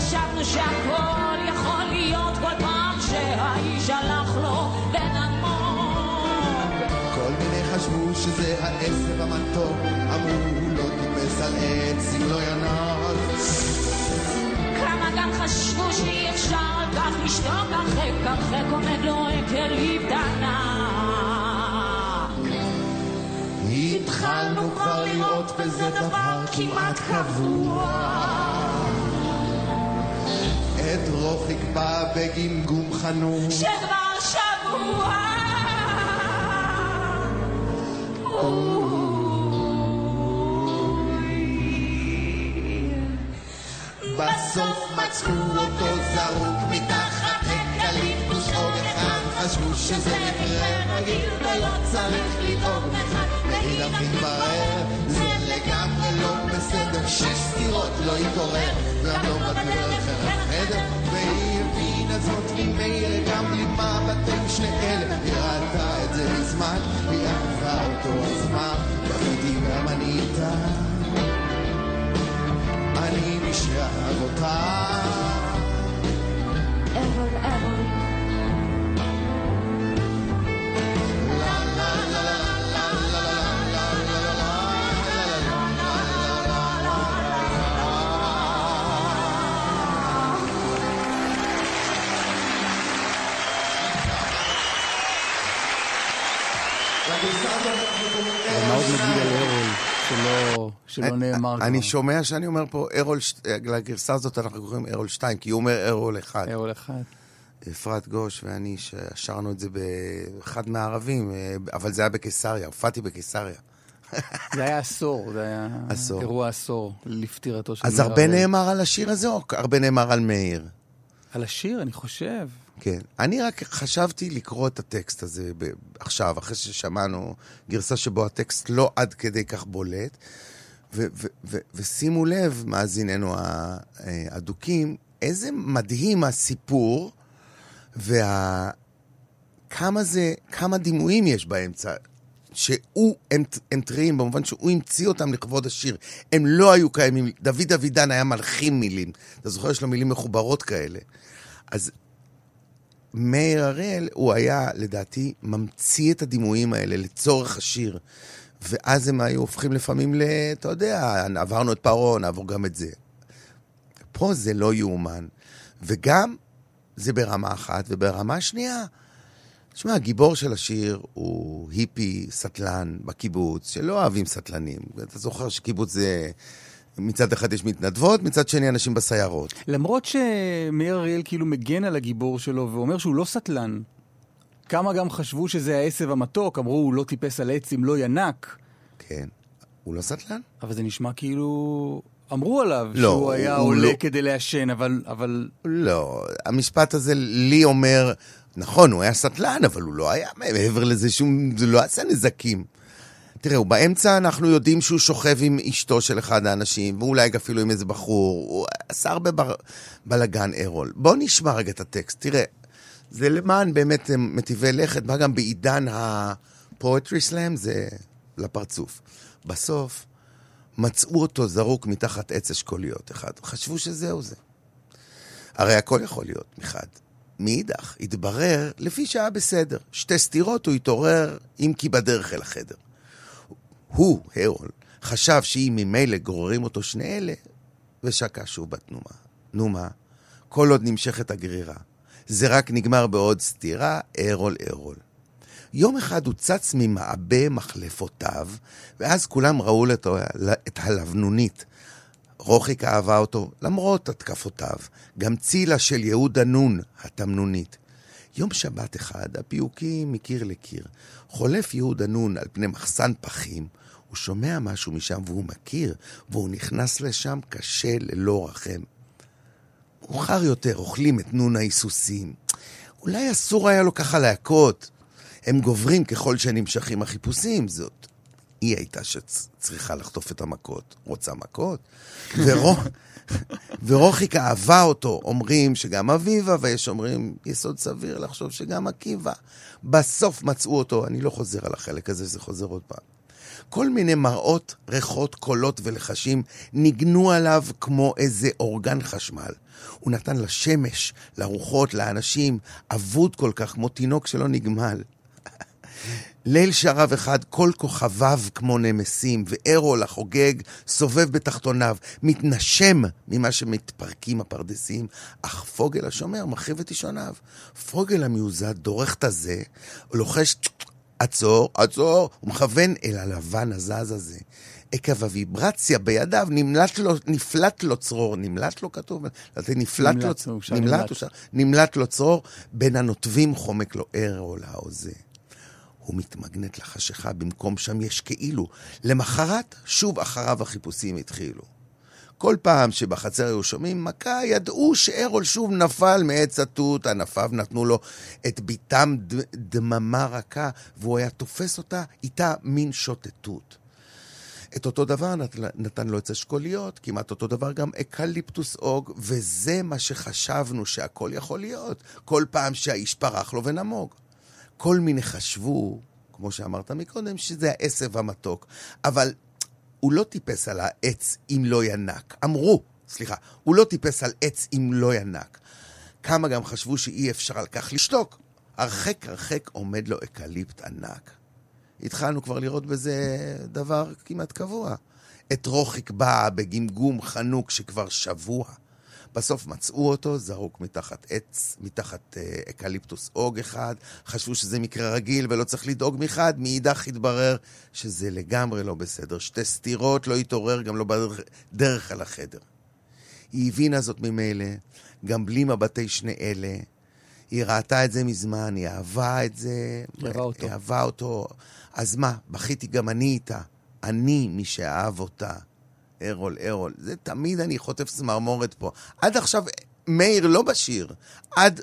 שחשבנו שהכל יכול להיות כל פעם שהאיש הלך לו ונמוג כל מיני חשבו שזה העשב המתוק, אמרו הוא לא טיפס על עץ אם לא ינק. כמה גם חשבו שאי אפשר על כך לשתוק הרחק הרחק עומד לו אקליפט ענק התחלנו כבר לראות בזה דבר כמעט קבוע. את רוחיק בא בגמגום חנוק. שכבר שבוע. בסוף מצאו אותו זרוק מתחת אקליפטוס עוד אחד חשבו שזה מקרה רגיל ולא צריך לדאוג מחד מאידך מתברר זה לגמרי לא בסדר שש סטירות לא התעורר גם לא בדרך אל החדר והיא הבינה זאת ממילא גם בלי מבטים שני אלה היא ראתה את זה מזמן היא אהבה אותו אז מה בכיתי גם אני איתה אני נשאר אותה. שלא- נאמר כבר? אני שומע שאני אומר פה ארול, לגרסה הזאת אנחנו קוראים ארול 2, כי הוא אומר ארול 1. הרול אחד. אפרת גוש ואני שרנו את זה באחד מהערבים, אה, אבל זה היה בקיסריה, הופעתי בקיסריה. זה היה עשור, זה היה עשור. אירוע עשור לפטירתו של אז מאיר הרבה הראל. נאמר על השיר הזה, או הרבה נאמר על מאיר? על השיר, אני חושב. כן. אני רק חשבתי לקרוא את הטקסט הזה ב- עכשיו, אחרי ששמענו גרסה שבו הטקסט לא עד כדי כך בולט. ו- ו- ו- ושימו לב, מאזיננו האדוקים, איזה מדהים הסיפור, וה... זה, כמה דימויים יש באמצע. שהוא, הם, הם טריים במובן שהוא המציא אותם לכבוד השיר. הם לא היו קיימים. דוד אבידן היה מלחין מילים. אתה זוכר, יש לו מילים מחוברות כאלה. אז מאיר הראל, הוא היה, לדעתי, ממציא את הדימויים האלה לצורך השיר. ואז הם היו הופכים לפעמים ל... אתה יודע, עברנו את פרעה, נעבור גם את זה. פה זה לא יאומן. וגם זה ברמה אחת, וברמה שנייה, תשמע, הגיבור של השיר הוא היפי סטלן בקיבוץ, שלא אוהבים סטלנים. אתה זוכר שקיבוץ זה... מצד אחד יש מתנדבות, מצד שני אנשים בסיירות. למרות שמאיר אריאל כאילו מגן על הגיבור שלו ואומר שהוא לא סטלן. כמה גם חשבו שזה העשב המתוק, אמרו הוא לא טיפס על עץ אם לא ינק. כן. הוא לא סטלן? אבל זה נשמע כאילו... אמרו עליו לא, שהוא היה הוא עולה לא- כדי לעשן, אבל, אבל לא. המשפט הזה לי אומר, נכון, הוא היה סטלן, אבל הוא לא היה מעבר לזה שום... זה לא עשה נזקים. תראה, הוא באמצע, אנחנו יודעים שהוא שוכב עם אשתו של אחד האנשים, ואולי אפילו עם איזה בחור. הוא עשה הרבה בר... בלאגן ארול. בוא נשמע רגע את הטקסט. תראה, זה למען באמת אה, מטיבי לכת, מה גם בעידן הפואטרי סלאם, זה לפרצוף. בסוף, מצאו אותו זרוק מתחת עץ אשכוליות אחד. חשבו שזהו זה. הרי הכל יכול להיות מחד. מאידך, התברר, לפי שהיה בסדר. שתי סטירות הוא התעורר, אם כי בדרך אל החדר. הוא, הרול, חשב שאם ממילא גוררים אותו שני אלה, ושקע שוב בתנומה. נו מה? כל עוד נמשכת הגרירה. זה רק נגמר בעוד סטירה, ארול ארול. יום אחד הוא צץ ממעבה מחלפותיו, ואז כולם ראו את, את הלבנונית. רוחיק אהבה אותו למרות התקפותיו, גם צילה של יהודה נון, התמנונית. יום שבת אחד, הפיוקים מקיר לקיר. חולף יהודה נון על פני מחסן פחים, הוא שומע משהו משם והוא מכיר, והוא נכנס לשם קשה ללא רחם. מאוחר יותר אוכלים את נון ההיסוסים. אולי אסור היה לו ככה להכות. הם גוברים ככל שנמשכים החיפושים, זאת. היא הייתה שצריכה לחטוף את המכות. רוצה מכות? ורוח... ורוחיק אהבה אותו, אומרים שגם אביבה, ויש אומרים יסוד סביר לחשוב שגם עקיבא. בסוף מצאו אותו, אני לא חוזר על החלק הזה, זה חוזר עוד פעם. כל מיני מראות, ריחות, קולות ולחשים ניגנו עליו כמו איזה אורגן חשמל. הוא נתן לשמש, לרוחות, לאנשים, אבוד כל כך, כמו תינוק שלא נגמל. ליל שרב אחד, כל כוכביו כמו נמסים, וארול החוגג סובב בתחתוניו, מתנשם ממה שמתפרקים הפרדסים, אך פוגל השומר מחריב את אישוניו. פוגל המיוזד דורך את הזה, לוחש עצור, עצור, הוא מכוון אל הלבן הזז הזה. עקב הוויברציה בידיו נמלט לו, נפלט לו צרור, נמלט לו כתוב, נפלט לו, נמלט, נמלט לו צרור, בין הנוטבים חומק לו ער או להוזה. הוא מתמגנט לחשיכה, במקום שם יש כאילו. למחרת, שוב אחריו החיפושים התחילו. כל פעם שבחצר היו שומעים מכה, ידעו שארול שוב נפל מעץ התות, ענפיו נתנו לו את ביתם דממה רכה, והוא היה תופס אותה איתה מין שוטטות. את אותו דבר נת, נתן לו עץ אשכוליות, כמעט אותו דבר גם אקליפטוס אוג, וזה מה שחשבנו שהכל יכול להיות, כל פעם שהאיש פרח לו ונמוג. כל מיני חשבו, כמו שאמרת מקודם, שזה העשב המתוק, אבל הוא לא טיפס על העץ אם לא ינק. אמרו, סליחה, הוא לא טיפס על עץ אם לא ינק. כמה גם חשבו שאי אפשר על כך לשתוק. הרחק הרחק עומד לו אקליפט ענק. התחלנו כבר לראות בזה דבר כמעט קבוע. את רוחיק באה בגמגום חנוק שכבר שבוע. בסוף מצאו אותו זרוק מתחת עץ, מתחת אה, אקליפטוס אוג אחד, חשבו שזה מקרה רגיל ולא צריך לדאוג מחד, מאידך התברר שזה לגמרי לא בסדר. שתי סתירות, לא התעורר, גם לא בדרך אל החדר. היא הבינה זאת ממילא, גם בלי מבטי שני אלה. היא ראתה את זה מזמן, היא אהבה את זה. היא אהבה אותו. אהבה אותו. אז מה, בכיתי גם אני איתה. אני מי שאהב אותה. ארול, ארול. זה תמיד אני חוטף צמרמורת פה. עד עכשיו, מאיר לא בשיר. עד...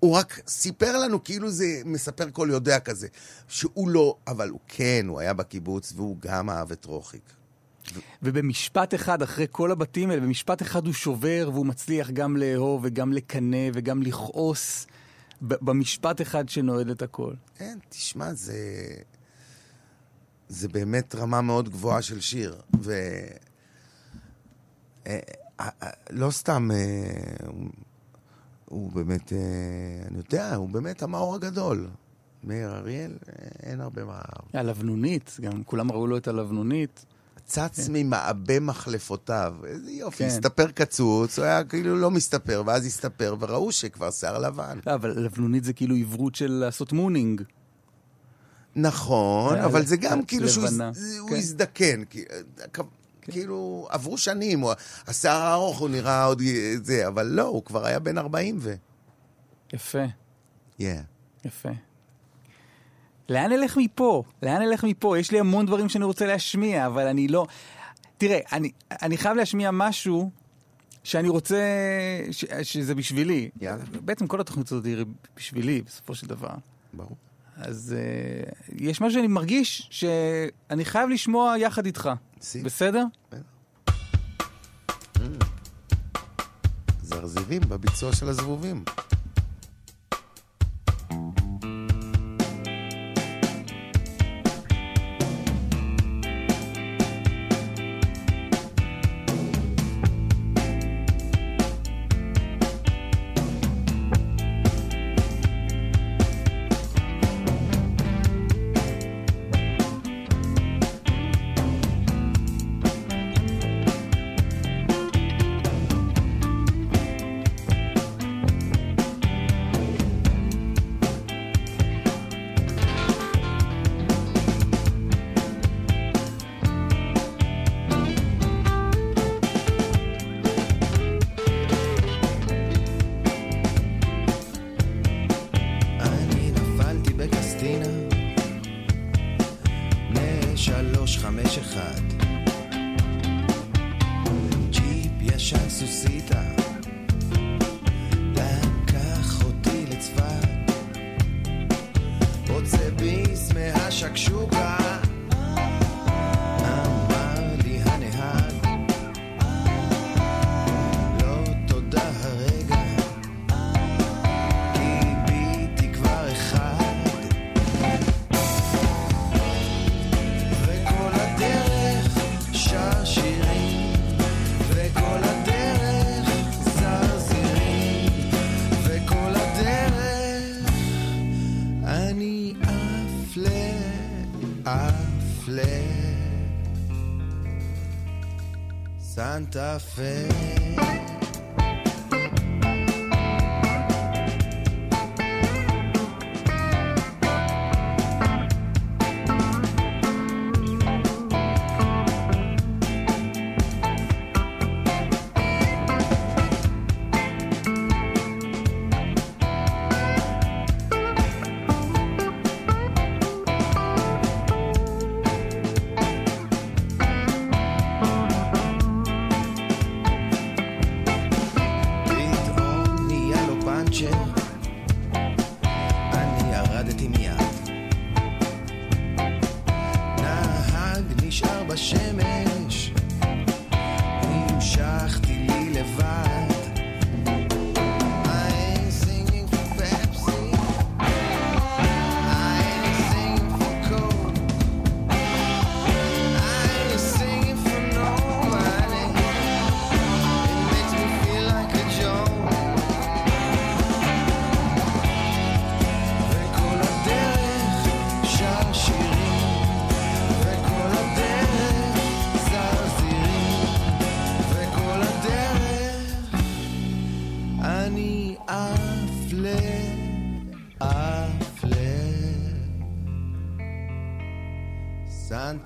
הוא רק סיפר לנו כאילו זה מספר כל יודע כזה. שהוא לא, אבל הוא כן, הוא היה בקיבוץ והוא גם אהב את רוחיק. ובמשפט אחד, אחרי כל הבתים האלה, במשפט אחד הוא שובר והוא מצליח גם לאהוב וגם לקנא וגם לכעוס במשפט אחד שנועד את הכל. כן, תשמע, זה... זה באמת רמה מאוד גבוהה של שיר. ו... אה, אה, אה, לא סתם, הוא באמת, אני יודע, הוא באמת המאור הגדול. מאיר אריאל, אין הרבה מה... הלבנונית, גם כולם ראו לו את הלבנונית. צץ כן. ממעבה מחלפותיו. איזה יופי, כן. הסתפר קצוץ, הוא היה כאילו לא מסתפר, ואז הסתפר, וראו שכבר שיער לבן. לא, אבל לבנונית זה כאילו עברות של לעשות מונינג. נכון, אבל זה גם כאילו שהוא כן. הזדקן. כן. כאילו, עברו שנים, השיער הארוך הוא נראה עוד זה, אבל לא, הוא כבר היה בן 40 ו... יפה. Yeah. יפה. לאן נלך מפה? לאן נלך מפה? יש לי המון דברים שאני רוצה להשמיע, אבל אני לא... תראה, אני, אני חייב להשמיע משהו שאני רוצה, ש, שזה בשבילי. יאללה. בעצם כל התוכנית הזאת היא בשבילי, בסופו של דבר. ברור. אז uh, יש משהו שאני מרגיש שאני חייב לשמוע יחד איתך. בסדר? זרזירים בביצוע של הזבובים.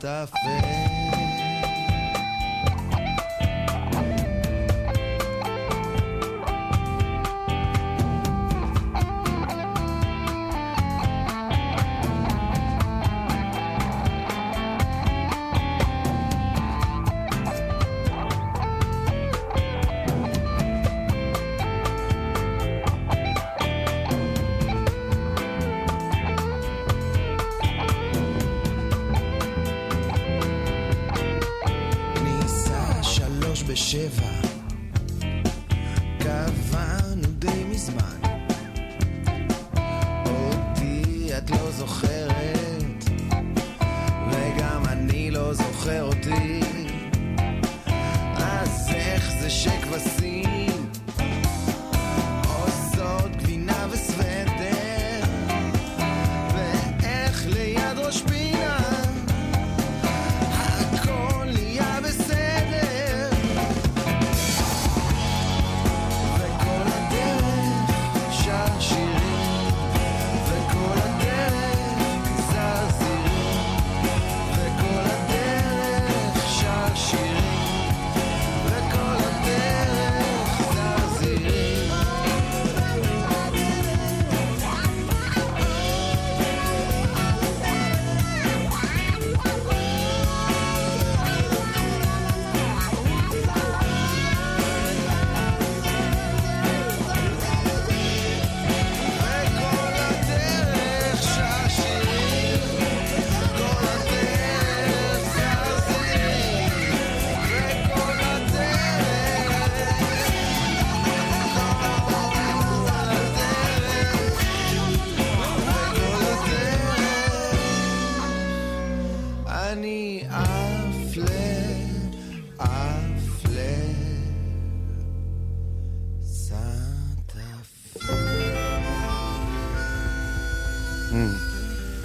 taf.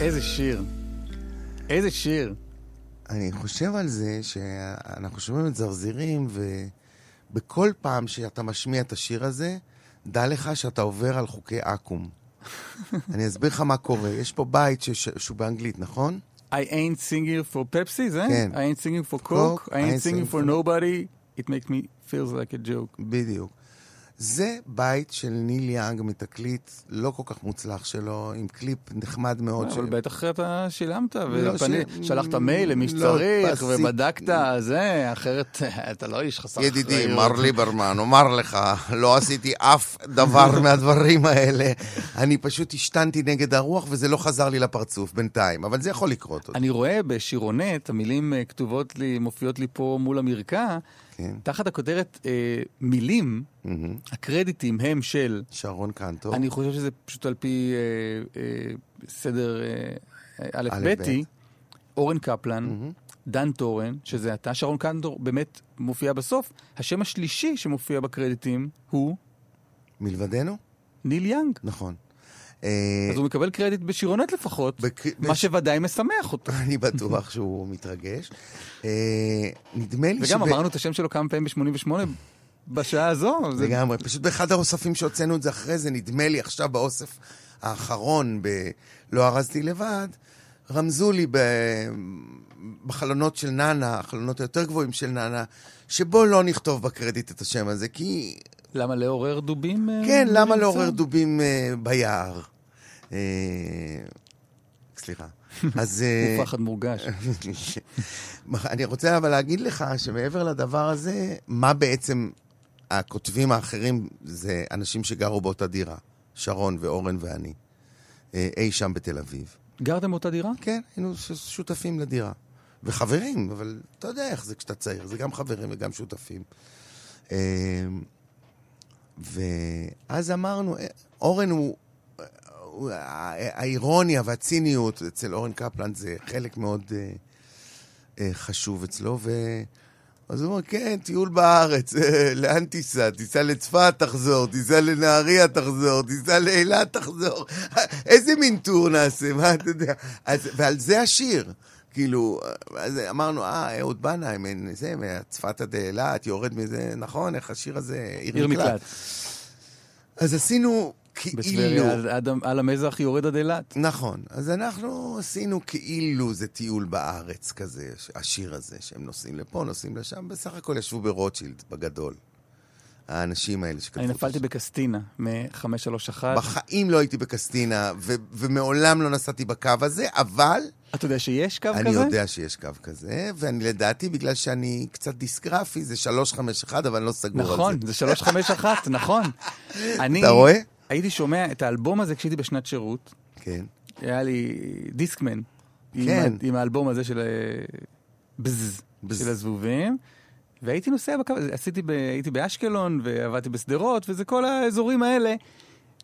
איזה שיר. איזה שיר. אני חושב על זה שאנחנו שומעים את זרזירים, ובכל פעם שאתה משמיע את השיר הזה, דע לך שאתה עובר על חוקי עכו"ם. אני אסביר לך מה קורה. יש פה בית שש- שהוא באנגלית, נכון? I ain't singing for Pepsi, זה? כן. I ain't singing for Coke, I ain't singing for for- nobody, it makes me feels like a joke. בדיוק. זה בית של ניל יאנג מתקליט לא כל כך מוצלח שלו, עם קליפ נחמד מאוד. אבל ש- בטח אתה שילמת, לא ושלחת מייל למי לא שצריך. ובדקת זה, אחרת אתה לא איש חסר אחריות. ידידי, מר ליברמן, אומר לך, לא עשיתי אף דבר מהדברים האלה. אני פשוט השתנתי נגד הרוח, וזה לא חזר לי לפרצוף בינתיים, אבל זה יכול לקרות עוד. אני רואה בשירונט, המילים אה, כתובות לי, מופיעות לי פה מול המרקע, כן. תחת הכותרת אה, מילים, מהמם. הקרדיטים הם של, שרון קנטור. אני חושב שזה פשוט על פי אה, אה, סדר אה, א' א', ב', אורן קפלן, מהמם. דן טורן, שזה אתה, שרון קנטור באמת מופיע בסוף. השם השלישי שמופיע בקרדיטים הוא מלבדנו? ניל יאנג. נכון. אה, אז הוא מקבל קרדיט בשירונת לפחות, מה שוודאי משמח אותו. אני בטוח שהוא מתרגש. אה, נדמה לי וגם אמרנו את השם שלו כמה פעמים ב-88 בשעה הזו. לגמרי. פשוט באחד האוספים שהוצאנו את זה אחרי זה, נדמה לי עכשיו באוסף האחרון, ב"לא ארזתי לבד", רמזו לי ב... בחלונות של נאנה, החלונות היותר גבוהים של נאנה, שבו לא נכתוב בקרדיט את השם הזה, כי... למה לעורר דובים? אה, כן, למה? לעורר דובים ביער? אה, סליחה. אז... אה, הוא פחד מורגש. אני רוצה אבל להגיד לך שמעבר לדבר הזה, מה בעצם הכותבים האחרים זה אנשים שגרו באותה דירה, שרון ואורן ואני, אה, אי שם בתל אביב. גרתם באותה דירה? כן, היינו שותפים לדירה. וחברים, אבל אתה יודע איך זה כשאתה צעיר, זה גם חברים וגם שותפים. אה, ואז אמרנו, אה, אורן הוא... האירוניה והציניות אצל אורן קפלן זה חלק מאוד אה, אה, חשוב אצלו, ו... אז הוא אומר, כן, טיול בארץ, אה, לאן תיסע? תיסע לצפת, תחזור, תיסע לנהריה, תחזור, תיסע לאילת, תחזור. איזה מין טור נעשה, מה אתה יודע? אז, ועל זה השיר. כאילו, אז אמרנו, אה, אהוד בנאי, זה, מצפת עד אילת, יורד מזה, נכון, איך השיר הזה, עיר מקלט. אז עשינו כאילו... בטבריה, על המזח יורד עד אילת. נכון. אז אנחנו עשינו כאילו זה טיול בארץ כזה, השיר הזה, שהם נוסעים לפה, נוסעים לשם, בסך הכל ישבו ברוטשילד, בגדול. האנשים האלה שכתבו... אני נפלתי. בקסטינה, מ-531. בחיים לא הייתי בקסטינה, ו- ומעולם לא נסעתי בקו הזה, אבל אתה יודע שיש קו אני כזה? יודע שיש קו כזה, ואני לדעתי, בגלל שאני קצת דיסגרפי, זה 351, אבל אני לא סגור על זה. נכון, זה 351, נכון. אני אתה רואה? הייתי שומע את האלבום הזה כשהייתי בשנת שירות. כן. היה לי דיסקמן. עם כן. ה- עם האלבום הזה של אה, בז, בז. של הזבובים. והייתי נוסע בקו, עשיתי, ב, הייתי באשקלון ועבדתי בשדרות, וזה כל האזורים האלה.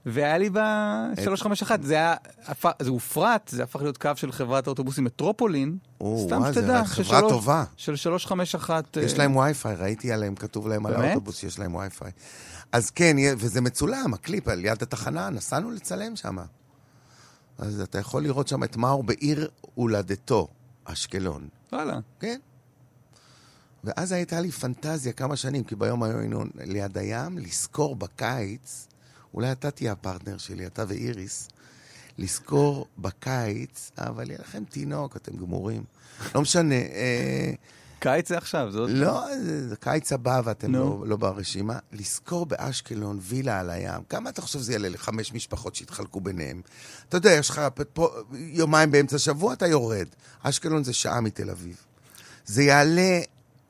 והיה לי ב-351, זה היה, הפ- זה הופרט, זה הפך להיות קו של חברת האוטובוסים מטרופולין. או, סתם שתדע, של חברה טובה. של 351. יש אה, להם וי-פיי, ראיתי עליהם, כתוב להם על באמת? האוטובוס שיש להם וי-פיי. אז כן, וזה מצולם, הקליפ על יד התחנה, נסענו לצלם שם. אז אתה יכול לראות שם את מאור בעיר הולדתו, אשקלון. וואלה. כן. ואז הייתה לי פנטזיה כמה שנים, כי ביום היינו ליד הים, לזכור בקיץ, אולי אתה תהיה הפרטנר שלי, אתה ואיריס, לזכור בקיץ, אבל יהיה לכם תינוק, אתם גמורים. לא משנה, אה, קיץ זה עכשיו, זאת... לא, זה זה קיץ הבא ואתם נו. לא, לא ברשימה. לזכור באשקלון וילה על הים, כמה אתה חושב זה יעלה לחמש משפחות שיתחלקו ביניהם? אתה יודע, יש לך פה, יומיים באמצע השבוע, אתה יורד. אשקלון זה שעה מתל אביב. זה יעלה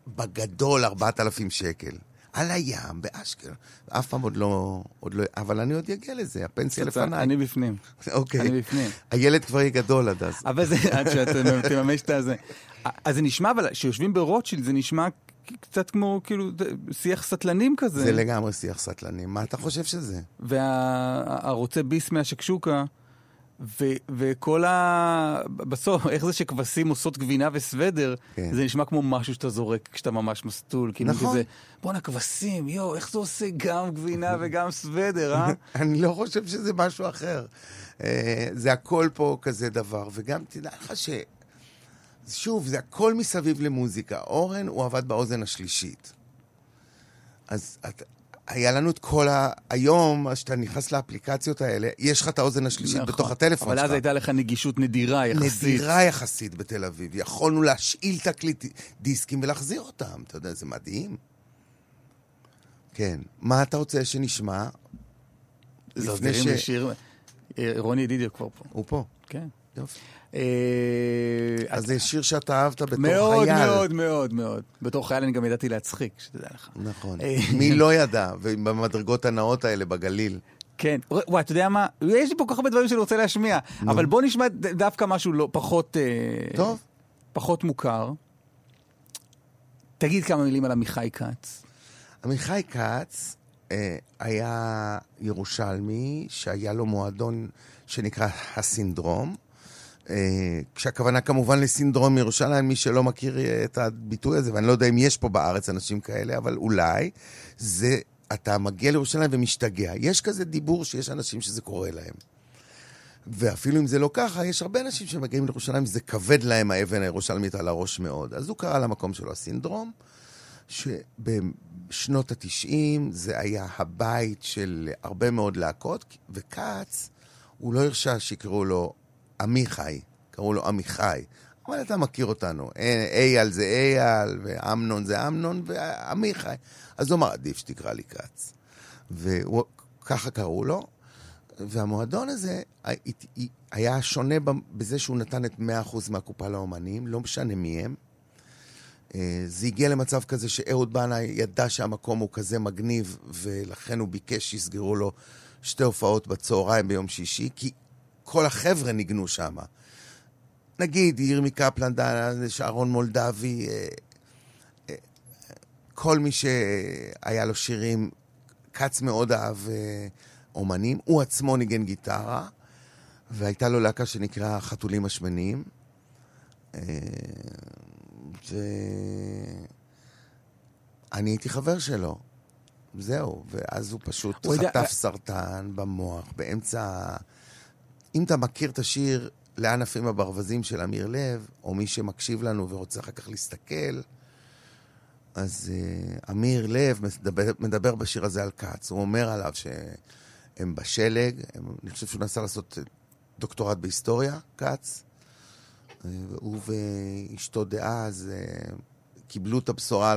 בגדול 4,000 שקל. על הים, באשקלון. אף פעם עוד לא, עוד לא... אבל אני עוד אגיע לזה, הפנסיה לפניי. אני בפנים. אוקיי. אני בפנים. הילד כבר יהיה גדול עד אז. אבל זה, עד שאתה תממש את הזה. אז זה נשמע, אבל כשיושבים ברוטשילד זה נשמע קצת כמו, כאילו, שיח סטלנים כזה. זה לגמרי שיח סטלני. מה אתה חושב שזה? והרוצה ביס מהשקשוקה, ו- וכל ה... בסוף, איך זה שכבשים עושות גבינה וסוודר, כן. זה נשמע כמו משהו שאתה זורק כשאתה ממש מסטול. כאילו נכון. כזה, בואנה, כבשים, יואו, איך זה עושה גם גבינה וגם סוודר, אה? אני לא חושב שזה משהו אחר. אה, זה הכל פה כזה דבר, וגם תדע לך ש... שוב, זה הכל מסביב למוזיקה. אורן, הוא עבד באוזן השלישית. אז את, היה לנו את כל ה... היום, כשאתה נכנס לאפליקציות האלה, יש לך את האוזן השלישית נכון. בתוך הטלפון אבל שלך. אז הייתה לך נגישות נדירה יחסית. נדירה יחסית בתל אביב. יכולנו להשאיל תקליט דיסקים ולהחזיר אותם. אתה יודע, זה מדהים. כן. מה אתה רוצה שנשמע? לפני ש... לשיר... אה, רוני ידידיה כבר פה. הוא פה. כן. יופי. אה, אז זה שיר שאתה אהבת בתור מאוד חייל. מאוד מאוד מאוד. בתור חייל אני גם ידעתי להצחיק, שתדע לך. נכון. אה. מי לא ידע? ובמדרגות הנאות האלה בגליל. כן, וואי, אתה יודע מה? יש לי פה כל כך הרבה דברים שאני רוצה להשמיע, אבל בוא נשמע דווקא משהו לא, פחות... אה, טוב. פחות מוכר. תגיד כמה מילים על עמיחי כץ. עמיחי כץ אה, היה ירושלמי שהיה לו מועדון שנקרא הסינדרום. אה, כשהכוונה כמובן לסינדרום ירושלים, מי שלא מכיר אה, את הביטוי הזה, ואני לא יודע אם יש פה בארץ אנשים כאלה, אבל אולי, זה אתה מגיע לירושלים ומשתגע. יש כזה דיבור שיש אנשים שזה קורה להם. ואפילו אם זה לא ככה, יש הרבה אנשים שמגיעים לירושלים, זה כבד להם האבן הירושלמית על הראש מאוד. אז הוא קרא למקום שלו הסינדרום, שבשנות התשעים זה היה הבית של הרבה מאוד להקות, וכץ, הוא לא הרשה שיקראו לו עמיחי, קראו לו עמיחי. אבל אתה מכיר אותנו, אייל זה אייל, ואמנון זה אמנון, ועמיחי. אז הוא אמר, עדיף שתקרא לי כץ. וככה קראו לו, והמועדון הזה היה שונה בזה שהוא נתן את 100% מהקופה לאומנים, לא משנה מי הם. אה, זה הגיע למצב כזה שאהוד בנאי ידע שהמקום הוא כזה מגניב, ולכן הוא ביקש שיסגרו לו שתי הופעות בצהריים ביום שישי, כי כל החבר'ה ניגנו שם. נגיד, ירמי קפלן, שרון מולדבי, אה, אה, כל מי שהיה לו שירים, כץ מאוד אהב אומנים. הוא עצמו ניגן גיטרה, והייתה לו להקה שנקרא חתולים השמנים. ואני הייתי חבר שלו. זהו, ואז הוא פשוט הוא חטף יודע... סרטן במוח באמצע... אם אתה מכיר את השיר לאן עפים הברווזים של אמיר לב, או מי שמקשיב לנו ורוצה אחר כך להסתכל, אז uh, אמיר לב מדבר, מדבר בשיר הזה על כץ. הוא אומר עליו שהם בשלג, הם, אני חושב שהוא נסע לעשות דוקטורט בהיסטוריה, כץ. הוא ואשתו דאז אה, קיבלו את הבשורה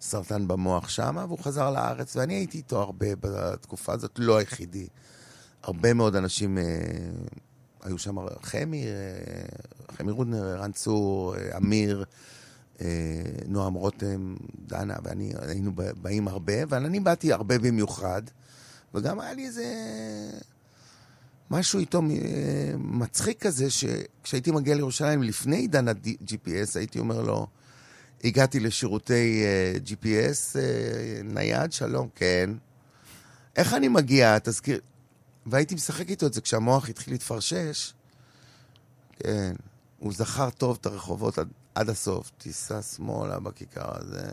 לסרטן במוח שם, והוא חזר לארץ, ואני הייתי איתו הרבה בתקופה הזאת, לא היחידי. הרבה מאוד אנשים אה, היו שם, חמי, אה, חמי רודנר, ערן צור, אמיר, נועם רותם, דנה, ואני היינו באים הרבה, אבל אני באתי הרבה במיוחד, וגם היה לי איזה... משהו איתו אה, מצחיק כזה, שכשהייתי מגיע לירושלים לפני עידן ה-GPS, הייתי אומר לו, הגעתי לשירותי uh, אה, GPS uh, אה, נייד, שלום, כן. איך אני מגיע? תזכיר... והייתי משחק איתו את זה כשהמוח התחיל להתפרשש. כן, הוא זכר טוב את הרחובות עד, עד הסוף. תיסע שמאלה בכיכר הזה.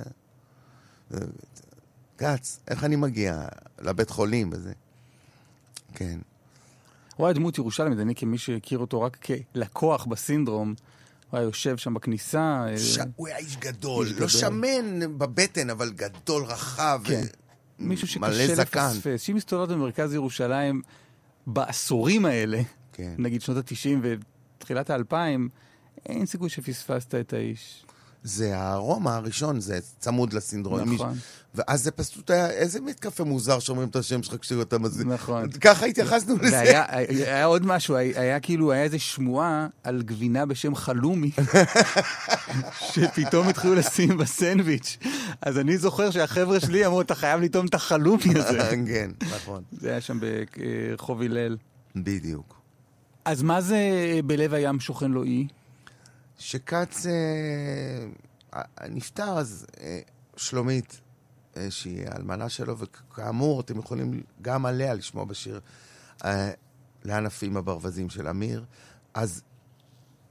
גץ, איך אני מגיע? לבית חולים וזה. כן. הוא היה דמות ירושלמית, אני כמי שהכיר אותו רק כלקוח בסינדרום, הוא היה יושב שם בכניסה. אה, ש... הוא היה איש גדול, איש לא גדול. שמן בבטן, אבל גדול, רחב, כן. מישהו שקשה לפספס. שאם מסתובבת במרכז ירושלים בעשורים האלה, כן. נגיד שנות ה-90 ותחילת ה-2000, אין סיכוי שפספסת את האיש. זה הרומא הראשון, זה צמוד לסינדרום. נכון. ואז זה פשוט היה, איזה מתקפה מוזר שאומרים את השם שלך כשאתה מזמין. נכון. ככה התייחסנו לזה. היה, היה עוד משהו, היה, היה כאילו, היה איזה שמועה על גבינה בשם חלומי, שפתאום התחילו לשים בסנדוויץ'. אז אני זוכר שהחבר'ה שלי אמרו, אתה חייב לטעום את החלומי הזה. כן, נכון. זה היה שם ברחוב הלל. בדיוק. אז מה זה בלב הים שוכן לו אי? שכץ אה, נפטר, אז אה, שלומית, אה, שהיא האלמנה שלו, וכאמור, אתם יכולים גם עליה לשמוע בשיר אה, לאן עפים הברווזים של אמיר, אז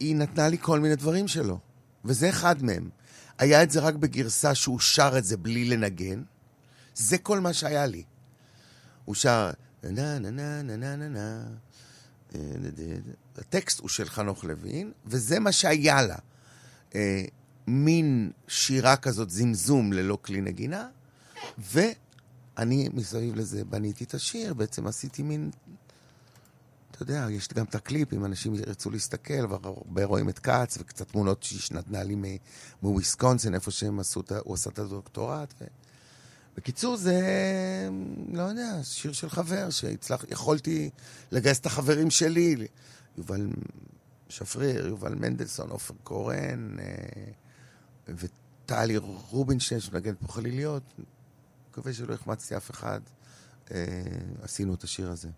היא נתנה לי כל מיני דברים שלו, וזה אחד מהם. היה את זה רק בגרסה שהוא שר את זה בלי לנגן, זה כל מה שהיה לי. הוא שר הטקסט הוא של חנוך לוין, וזה מה שהיה לה. אה, מין שירה כזאת, זמזום ללא כלי נגינה, ואני מסביב לזה בניתי את השיר, בעצם עשיתי מין... אתה יודע, יש גם את הקליפ, אם אנשים ירצו להסתכל, והרבה רואים את כץ, וקצת תמונות שהיא נתנה לי מוויסקונסין, איפה שהם עשו, הוא עשה את הדוקטורט. ו... בקיצור, זה, לא יודע, שיר של חבר שהצלח, יכולתי לגייס את החברים שלי, יובל שפריר, יובל מנדלסון, עופר קורן, אה, וטלי רובינשטיין, שמנגנת פה חליליות. מקווה שלא החמצתי אף אחד. אה, עשינו את השיר הזה.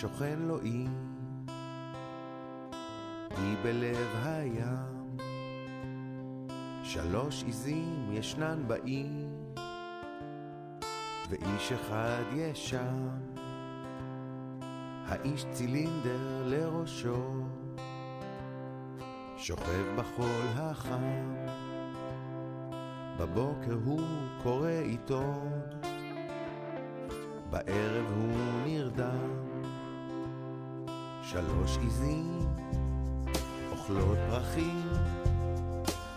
שוכן לו אי, אי בלב הים. שלוש עיזים ישנן באי, ואיש אחד יש שם. האיש צילינדר לראשו, שוכב בחול החם, בבוקר הוא קורא עיתון, בערב הוא נרדם. שלוש עיזים אוכלות פרחים,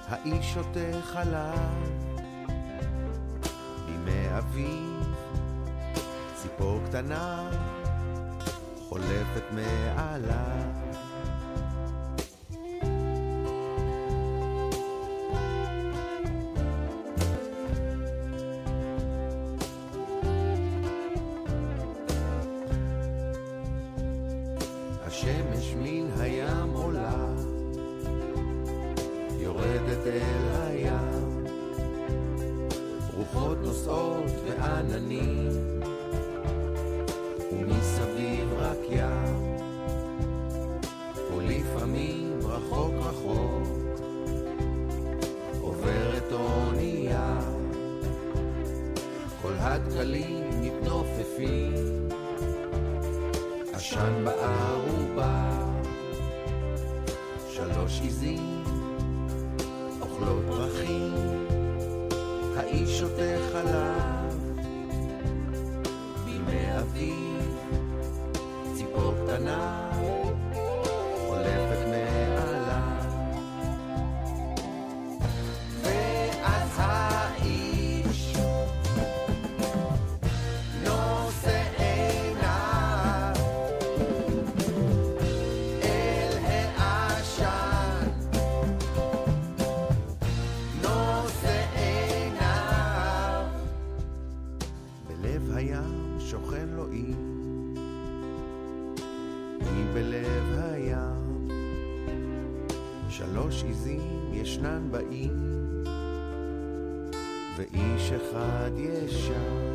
האיש שותה חלב. בימי אביב, ציפור קטנה חולפת מעליו. שלוש עיזים ישנן באי, ואיש אחד יש שם.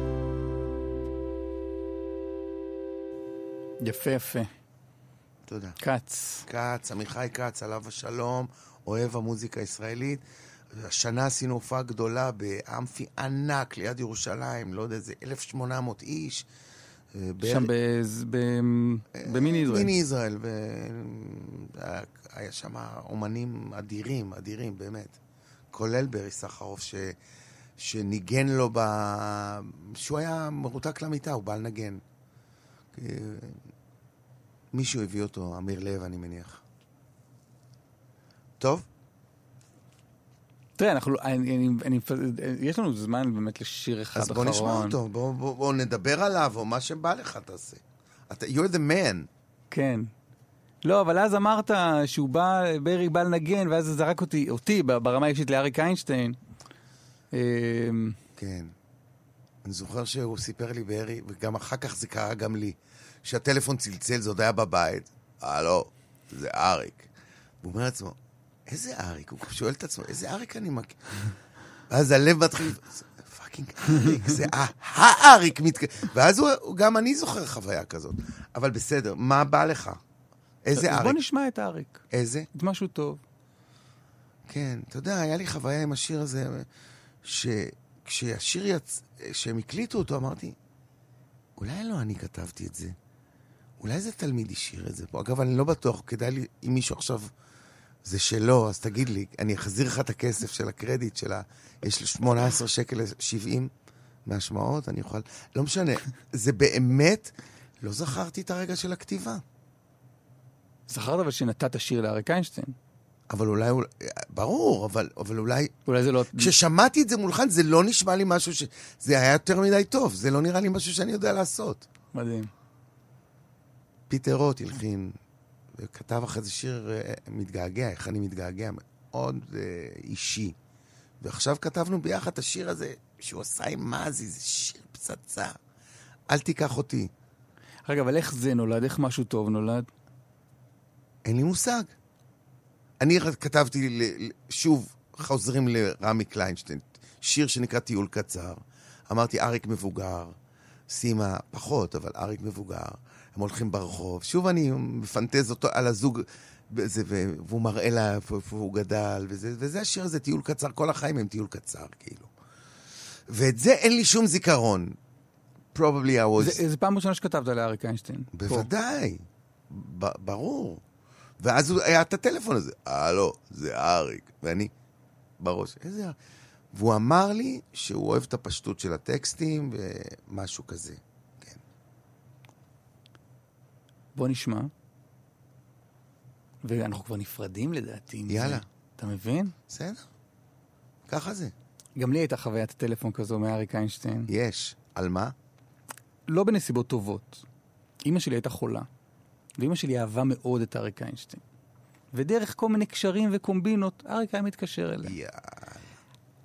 יפה יפה. תודה. כץ. כץ, עמיחי כץ, עליו השלום, אוהב המוזיקה הישראלית. השנה עשינו הופעה גדולה באמפי ענק ליד ירושלים, לא יודע, איזה 1,800 איש. אה, שם במיני ישראל. מיני ישראל, והיה שם אומנים אדירים, אדירים, באמת. כולל ברי סחרוף, ש... שניגן לו ב... שהוא היה מרותק למיטה, הוא בא לנגן. אה, מישהו הביא אותו, אמיר לב, אני מניח. טוב, תראה, אנחנו, אני, אני, אני, יש לנו זמן באמת לשיר אחד אז אחרון. בוא נשמע אותו, בוא, בוא, בוא נדבר עליו, או מה שבא לך תעשה. אתה, you're the man. כן. לא, אבל אז אמרת שהוא בא, ברי בא לנגן, ואז זה זרק אותי, אותי ברמה האישית לאריק איינשטיין. אמ, כן. אני זוכר שהוא סיפר לי בארי, וגם אחר כך זה קרה גם לי, שהטלפון צלצל, זה עוד היה בבית. הלו, זה אריק. והוא אומר לעצמו, איזה אריק? הוא שואל את עצמו, איזה אריק אני מכיר? ואז הלב מתחיל, fucking אריק, זה האריק. מתק... ואז הוא, גם אני זוכר חוויה כזאת. אבל בסדר, מה בא לך? איזה אז בוא אריק? נשמע את אריק. איזה? את משהו טוב. כן, אתה יודע, היה לי חוויה עם השיר הזה, שכשהשיר יצ... כשהם הקליטו אותו, אמרתי, אולי לא אני כתבתי את זה. אולי זה תלמיד השאיר את זה פה. אגב, אני לא בטוח, כדאי לי, אם מישהו עכשיו זה שלו, אז תגיד לי, אני אחזיר לך את הכסף של הקרדיט של ה... יש לי 18 שקל ל-70 מהשמעות, אני אוכל... לא משנה, זה באמת, לא זכרתי את הרגע של הכתיבה. זכרת אבל שנתת שיר לאריק איינשטיין. אבל אולי, ברור, אבל, אבל אולי אולי זה לא... כששמעתי את זה מולחן, זה לא נשמע לי משהו ש... זה היה יותר מדי טוב, זה לא נראה לי משהו שאני יודע לעשות. מדהים. פיטר רוט הלחין, וכתב אחרי זה שיר אה, מתגעגע, איך אני מתגעגע, מאוד אה, אישי. ועכשיו כתבנו ביחד את השיר הזה, שהוא עשה עם מזי, זה שיר פצצה. אל תיקח אותי. רגע, אבל איך זה נולד? איך משהו טוב נולד? אין לי מושג. אני כתבתי, שוב, חוזרים לרמי קליינשטיין, שיר שנקרא טיול קצר. אמרתי, אריק מבוגר, סימה פחות, אבל אריק מבוגר. הם הולכים ברחוב. שוב אני מפנטז אותו על הזוג, וזה, והוא מראה לה איפה הוא גדל, וזה, וזה השיר הזה, טיול קצר, כל החיים הם טיול קצר, כאילו. ואת זה אין לי שום זיכרון. probably I was... זה, זה פעם ראשונה שכתבת לאריק איינשטיין. פה. בוודאי, ב- ברור. ואז הוא היה את הטלפון הזה, הלו, זה אריק. ואני, בראש, איזה אריק? והוא אמר לי שהוא אוהב את הפשטות של הטקסטים ומשהו כזה. כן. בוא נשמע. ואנחנו כבר נפרדים לדעתי. יאללה. זה. אתה מבין? בסדר. ככה זה. גם לי הייתה חוויית טלפון כזו מאריק איינשטיין. יש. על מה? לא בנסיבות טובות. אימא שלי הייתה חולה, ואימא שלי אהבה מאוד את אריק איינשטיין. ודרך כל מיני קשרים וקומבינות, אריק היה מתקשר אליה. יאללה.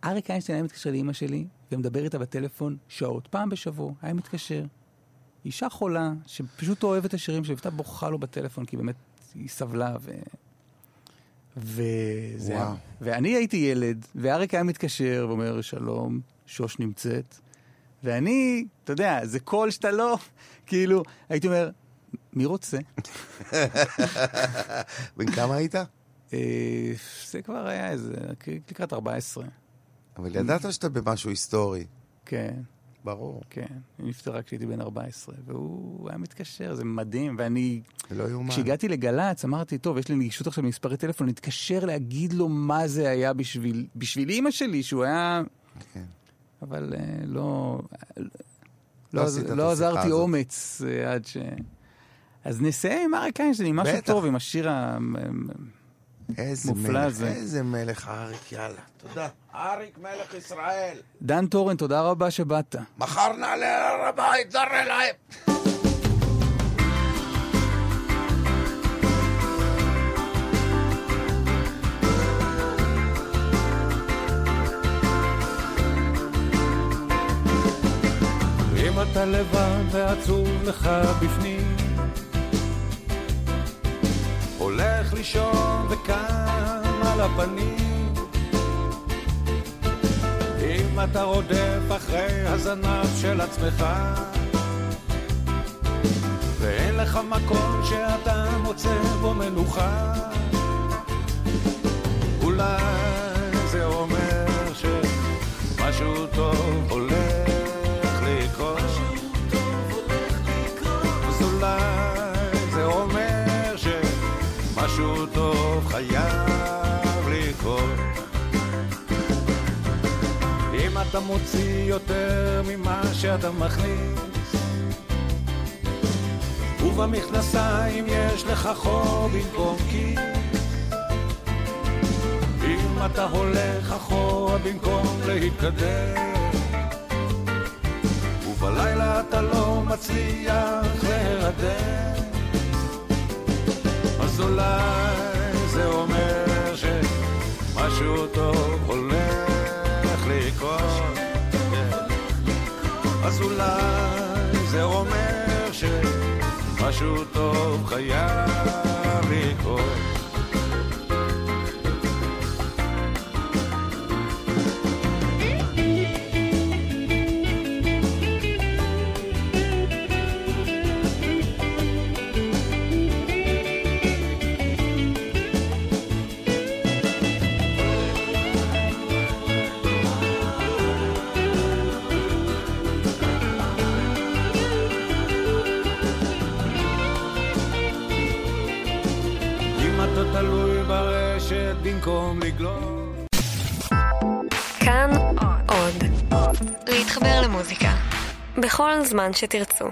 אריק איינשטיין היה מתקשר לאימא שלי, ומדבר איתה בטלפון שעות, פעם בשבוע, היה מתקשר. אישה חולה, שפשוט אוהבת את השירים שלי, והייתה בוכה לו בטלפון, כי באמת היא סבלה, ו... וזה... וואו. ואני הייתי ילד, ואריק היה מתקשר ואומר, שלום, שוש נמצאת. ואני, אתה יודע, זה קול שאתה לא, כאילו, הייתי אומר, מי רוצה? בן כמה היית? אה, זה כבר היה איזה, לקראת 14. אבל ידעת שאתה במשהו היסטורי. כן. ברור. כן, היא נפטרה כשהייתי בן 14, והוא היה מתקשר, זה מדהים, ואני, לא יאומן. כשהגעתי לגל"צ, אמרתי, טוב, יש לי נגישות עכשיו למספרי טלפון, נתקשר להגיד לו מה זה היה בשביל, בשביל אימא שלי, שהוא היה... כן. אבל אה, לא... לא, לא השיחה עזרתי הזאת. אומץ אה, עד ש... אז נסיים עם אריק איינשטיין, עם משהו. טוב, עם השיר ה... איזה מופלא מלך, זה. איזה מלך אריק, יאללה. תודה. אריק מלך ישראל. דן טורן, תודה רבה שבאת. מחר נעלה על הר הבית, זר להם. אם אתה לבד ועצוב לך בפנים הולך לישון וקם על הפנים. אם אתה רודף אחרי הזנב של עצמך ואין לך מקום שאתה מוצא בו מנוחה אולי זה אומר שמשהו טוב הולך אתה מוציא יותר ממה שאתה מכניס. ובמכנסיים יש לך חור במקום כיס אם אתה הולך אחורה במקום להתקדם ובלילה אתה לא מצליח להירדם. אז אולי זה אומר שמשהו טוב הולך לקרות כן. אז אולי זה אומר שמשהו טוב חייב לקרות במקום לגלוש כאן עוד. להתחבר למוזיקה. בכל זמן שתרצו.